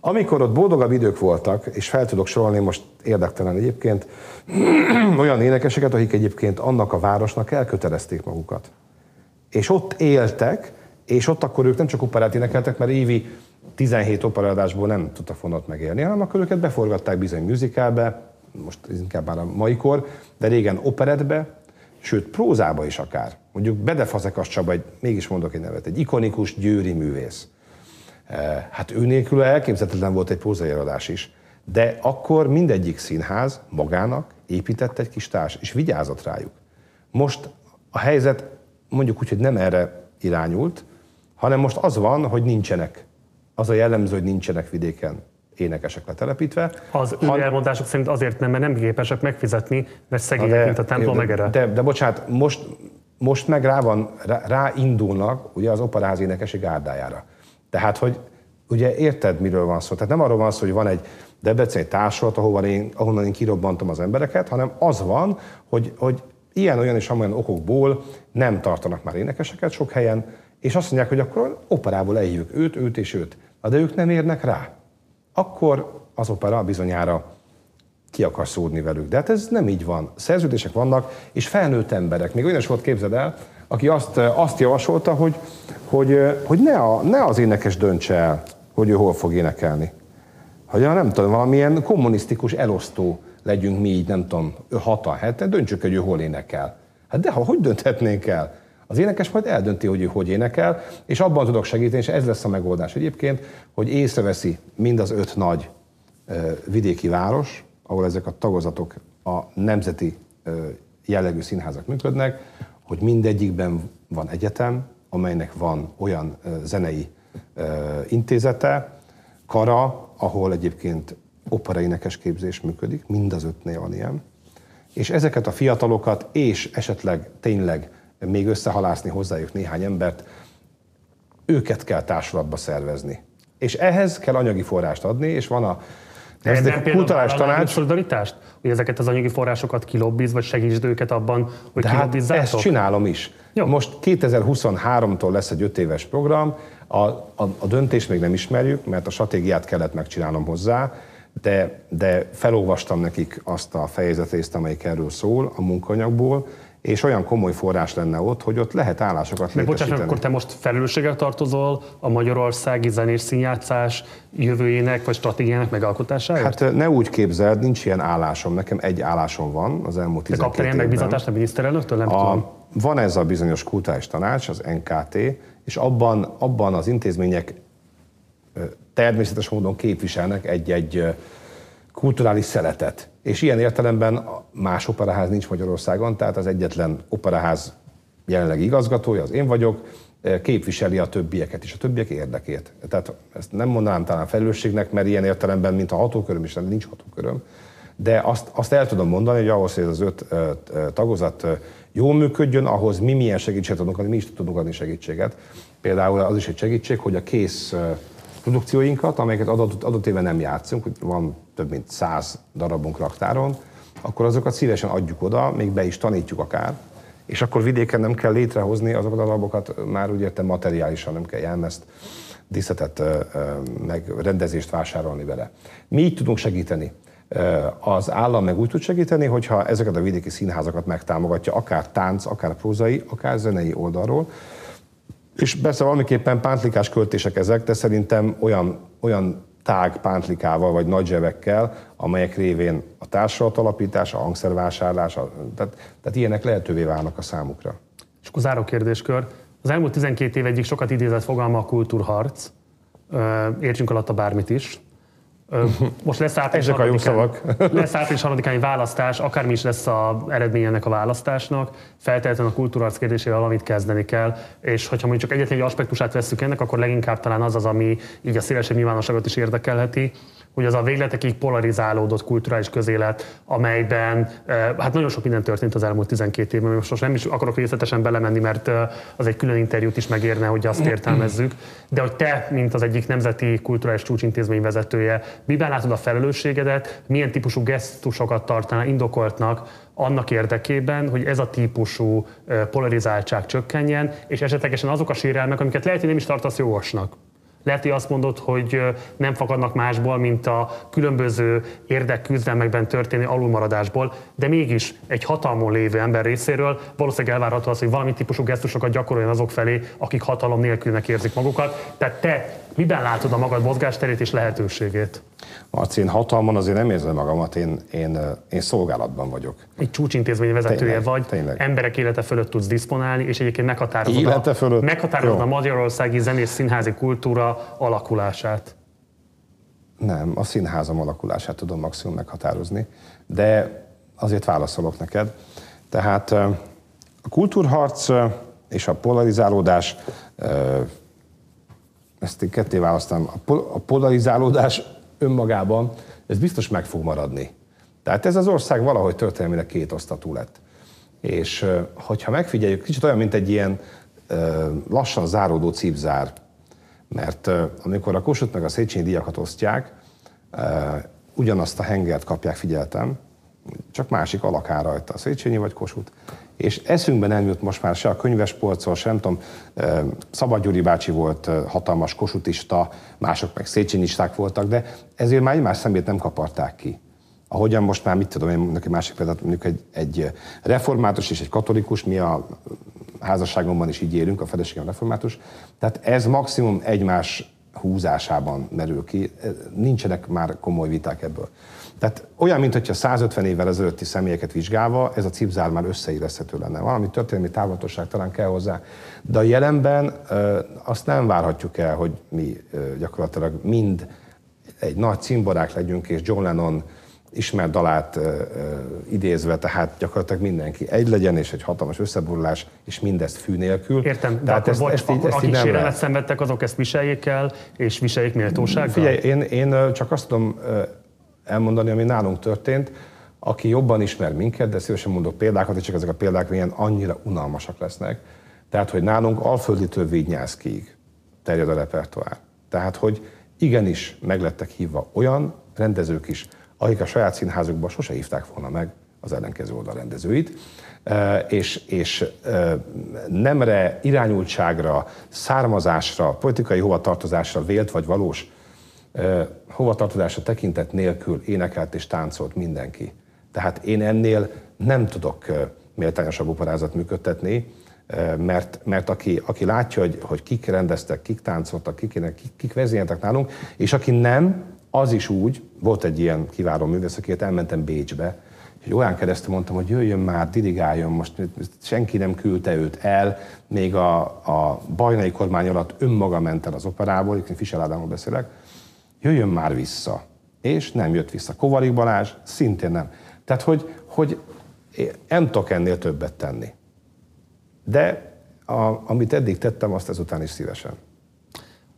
Amikor ott boldogabb idők voltak, és fel tudok sorolni most érdektelen egyébként, olyan énekeseket, akik egyébként annak a városnak elkötelezték magukat. És ott éltek, és ott akkor ők nem csak operát énekeltek, mert évi 17 operadásból nem tudtak fonot megélni, hanem akkor őket beforgatták bizony musicalbe, most inkább már a mai kor, de régen operetbe, sőt prózába is akár. Mondjuk Bedefazekas Csaba, egy, mégis mondok egy nevet, egy ikonikus győri művész. Eh, hát ő nélkül elképzelhetetlen volt egy prózai előadás is. De akkor mindegyik színház magának épített egy kis társ, és vigyázott rájuk. Most a helyzet mondjuk úgy, hogy nem erre irányult, hanem most az van, hogy nincsenek. Az a jellemző, hogy nincsenek vidéken énekesek letelepítve. Az ő elmondások szerint azért nem, mert nem képesek megfizetni, mert szegények, mint a templom megere. De, de, de bocsánat, most, most meg rá, van, rá, rá indulnak ugye az operáz énekesi gárdájára. Tehát, hogy ugye érted, miről van szó. Tehát nem arról van szó, hogy van egy Debreceni társulat, ahol én, ahonnan én kirobbantom az embereket, hanem az van, hogy, hogy ilyen-olyan és amolyan okokból nem tartanak már énekeseket sok helyen, és azt mondják, hogy akkor operából eljövök őt, őt és őt. De ők nem érnek rá. Akkor az opera bizonyára ki akar szódni velük. De hát ez nem így van. Szerződések vannak, és felnőtt emberek. Még olyan is volt, képzeld el, aki azt, azt javasolta, hogy, hogy, hogy ne, a, ne az énekes döntse el, hogy ő hol fog énekelni. Hogy nem tudom, valamilyen kommunisztikus elosztó legyünk mi így, nem tudom, 6 hete, döntsük, hogy ő hol énekel. Hát de ha hogy dönthetnénk el? Az énekes majd eldönti, hogy ő hogy énekel, és abban tudok segíteni, és ez lesz a megoldás egyébként, hogy észreveszi mind az öt nagy vidéki város, ahol ezek a tagozatok a nemzeti jellegű színházak működnek, hogy mindegyikben van egyetem, amelynek van olyan zenei intézete, kara, ahol egyébként operaénekes képzés működik, mind az ötnél van ilyen, és ezeket a fiatalokat, és esetleg tényleg még összehalászni hozzájuk néhány embert, őket kell társulatba szervezni. És ehhez kell anyagi forrást adni, és van a ez nem kulturális tanács. szolidaritást? Hogy ezeket az anyagi forrásokat kilobbiz, vagy segítsd őket abban, hogy De hát ezt csinálom is. Jó. Most 2023-tól lesz egy öt éves program, a, a, a döntést még nem ismerjük, mert a stratégiát kellett megcsinálnom hozzá, de, de felolvastam nekik azt a fejezetést, amelyik erről szól a munkanyagból, és olyan komoly forrás lenne ott, hogy ott lehet állásokat Meg bocsánat, akkor te most felelősséggel tartozol a magyarországi zenés színjátszás jövőjének vagy stratégiának megalkotásáért? Hát ne úgy képzeld, nincs ilyen állásom. Nekem egy állásom van az elmúlt 12 De kaptál ilyen megbizatást a miniszterelnöktől? Nem a, tudom. Van ez a bizonyos kultúrás tanács, az NKT, és abban, abban az intézmények természetes módon képviselnek egy-egy kulturális szeletet. És ilyen értelemben más operaház nincs Magyarországon, tehát az egyetlen operaház jelenleg igazgatója, az én vagyok, képviseli a többieket és a többiek érdekét. Tehát ezt nem mondanám talán felelősségnek, mert ilyen értelemben, mint a hatóköröm is, nincs hatóköröm, de azt, azt el tudom mondani, hogy ahhoz, hogy ez az öt tagozat jól működjön, ahhoz mi milyen segítséget tudunk adni, mi is tudunk adni segítséget. Például az is egy segítség, hogy a kész produkcióinkat, amelyeket adott, adott éven nem játszunk, hogy van több mint száz darabunk raktáron, akkor azokat szívesen adjuk oda, még be is tanítjuk akár, és akkor vidéken nem kell létrehozni azokat a darabokat, már úgy értem materiálisan nem kell jelmezt, díszetet, meg rendezést vásárolni vele. Mi így tudunk segíteni. Az állam meg úgy tud segíteni, hogyha ezeket a vidéki színházakat megtámogatja, akár tánc, akár prózai, akár zenei oldalról, és persze valamiképpen pántlikás költések ezek, de szerintem olyan, olyan tág pántlikával vagy nagy zsebekkel, amelyek révén a társulat alapítása, a hangszervásárlás, tehát, tehát ilyenek lehetővé válnak a számukra. És akkor záró kérdéskör. Az elmúlt 12 év egyik sokat idézett fogalma a kultúrharc. Értsünk alatta bármit is. Most lesz április Ezek a jó szavak. lesz április harmadikán választás, akármi is lesz az eredmény ennek a választásnak, feltétlenül a kultúrarc kérdésével valamit kezdeni kell, és hogyha mondjuk csak egyetlen egy aspektusát vesszük ennek, akkor leginkább talán az az, ami így a szélesebb nyilvánosságot is érdekelheti, hogy az a végletekig polarizálódott kulturális közélet, amelyben hát nagyon sok minden történt az elmúlt 12 évben, most nem is akarok részletesen belemenni, mert az egy külön interjút is megérne, hogy azt értelmezzük, de hogy te, mint az egyik nemzeti kulturális csúcsintézmény vezetője, miben látod a felelősségedet, milyen típusú gesztusokat tartanál indokoltnak annak érdekében, hogy ez a típusú polarizáltság csökkenjen, és esetlegesen azok a sérelmek, amiket lehet, hogy nem is tartasz jogosnak lehet, hogy azt mondod, hogy nem fakadnak másból, mint a különböző érdekküzdelmekben történő alulmaradásból, de mégis egy hatalmon lévő ember részéről valószínűleg elvárható az, hogy valami típusú gesztusokat gyakoroljon azok felé, akik hatalom nélkülnek érzik magukat. Tehát te miben látod a magad mozgásterét és lehetőségét? Marci, én hatalmon azért nem érzem magamat, én, én, én szolgálatban vagyok. Egy csúcsintézmény vezetője tényleg, vagy, tényleg. emberek élete fölött tudsz diszponálni, és egyébként meghatározod, élete a, fölött? meghatározod a magyarországi zenés színházi kultúra alakulását. Nem, a színházam alakulását tudom maximum meghatározni, de azért válaszolok neked. Tehát a kultúrharc és a polarizálódás, ezt én ketté választom, a polarizálódás önmagában, ez biztos meg fog maradni. Tehát ez az ország valahogy történelmileg két osztatú lett. És hogyha megfigyeljük, kicsit olyan, mint egy ilyen lassan záródó cipzár, mert amikor a Kossuth meg a Széchenyi díjakat osztják, ugyanazt a hengert kapják, figyeltem, csak másik alakán rajta, a Széchenyi vagy Kossuth. És eszünkben nem jut most már se a könyvespolcol, sem tudom, Szabad Gyuri bácsi volt hatalmas kosutista, mások meg széchenyisták voltak, de ezért már egymás szemét nem kaparták ki. Ahogyan most már, mit tudom én, mondjuk egy másik példát, mondjuk egy, egy református és egy katolikus, mi a házasságomban is így élünk, a feleségem református, tehát ez maximum egymás húzásában merül ki, nincsenek már komoly viták ebből. Tehát olyan, mintha 150 évvel ezelőtti személyeket vizsgálva ez a cipzár már összeilleszthető lenne. Valami történelmi távlatosság talán kell hozzá. De a jelenben azt nem várhatjuk el, hogy mi gyakorlatilag mind egy nagy cimborák legyünk, és John Lennon ismert dalát uh, idézve, tehát gyakorlatilag mindenki egy legyen, és egy hatalmas összeborulás, és mindezt fű nélkül. Értem, de tehát akkor, ezt, bocs, ezt, akkor ezt akik sérelmet szenvedtek, azok ezt viseljék el, és viseljék méltósággal? Figyelj, én, én csak azt tudom elmondani, ami nálunk történt. Aki jobban ismer minket, de szívesen mondok példákat, és csak ezek a példák milyen annyira unalmasak lesznek. Tehát, hogy nálunk alfölditől Vignyászkiig terjed a repertoár. Tehát, hogy igenis meglettek hívva olyan rendezők is, akik a saját színházukban sose hívták volna meg az ellenkező oldal rendezőit, és, és nemre, irányultságra, származásra, politikai hovatartozásra vélt vagy valós hovatartozásra tekintet nélkül énekelt és táncolt mindenki. Tehát én ennél nem tudok méltányosabb operázat működtetni, mert, mert aki, aki látja, hogy, hogy kik rendeztek, kik táncoltak, kik, kik, kik vezényeltek nálunk, és aki nem, az is úgy, volt egy ilyen kiváló művész, akiért elmentem Bécsbe, és olyan keresztül mondtam, hogy jöjjön már, dirigáljon, most senki nem küldte őt el, még a, a bajnai kormány alatt önmaga ment el az operából, én Fischer Ádámról beszélek, jöjjön már vissza. És nem jött vissza. Kovarik Balázs szintén nem. Tehát, hogy, hogy nem tudok ennél többet tenni. De a, amit eddig tettem, azt ezután is szívesen.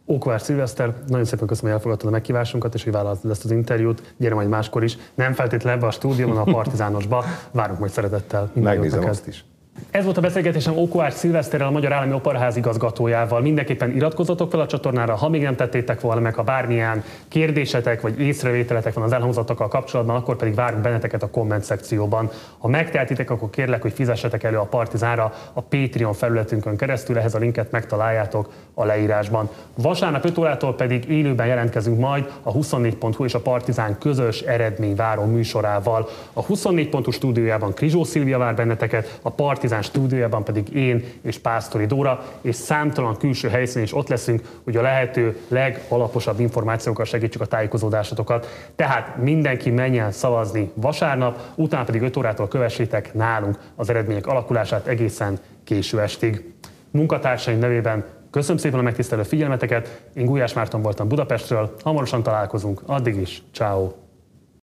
Ókvár Szilveszter, nagyon szépen köszönöm, hogy elfogadtad a meghívásunkat, és hogy vállaltad ezt az interjút. Gyere majd máskor is. Nem feltétlenül ebbe a stúdióban, a Partizánosba. Várunk majd szeretettel. Megnézem azt is. Ez volt a beszélgetésem Ókoás Szilveszterrel, a Magyar Állami Operaház igazgatójával. Mindenképpen iratkozzatok fel a csatornára, ha még nem tettétek volna meg, ha bármilyen kérdésetek vagy észrevételetek van az elhangzottakkal kapcsolatban, akkor pedig várunk benneteket a komment szekcióban. Ha megtehetitek, akkor kérlek, hogy fizessetek elő a Partizánra a Patreon felületünkön keresztül, ehhez a linket megtaláljátok a leírásban. Vasárnap 5 órától pedig élőben jelentkezünk majd a 24.hu és a Partizán közös eredményváró műsorával. A 24.hu stúdiójában Krizsó Szilvia vár benneteket, a Partizán Partizán stúdiójában pedig én és Pásztori Dóra, és számtalan külső helyszínen is ott leszünk, hogy a lehető legalaposabb információkkal segítsük a tájékozódásatokat. Tehát mindenki menjen szavazni vasárnap, utána pedig 5 órától kövessétek nálunk az eredmények alakulását egészen késő estig. Munkatársaim nevében Köszönöm szépen a megtisztelő figyelmeteket, én Gulyás Márton voltam Budapestről, hamarosan találkozunk, addig is, ciao.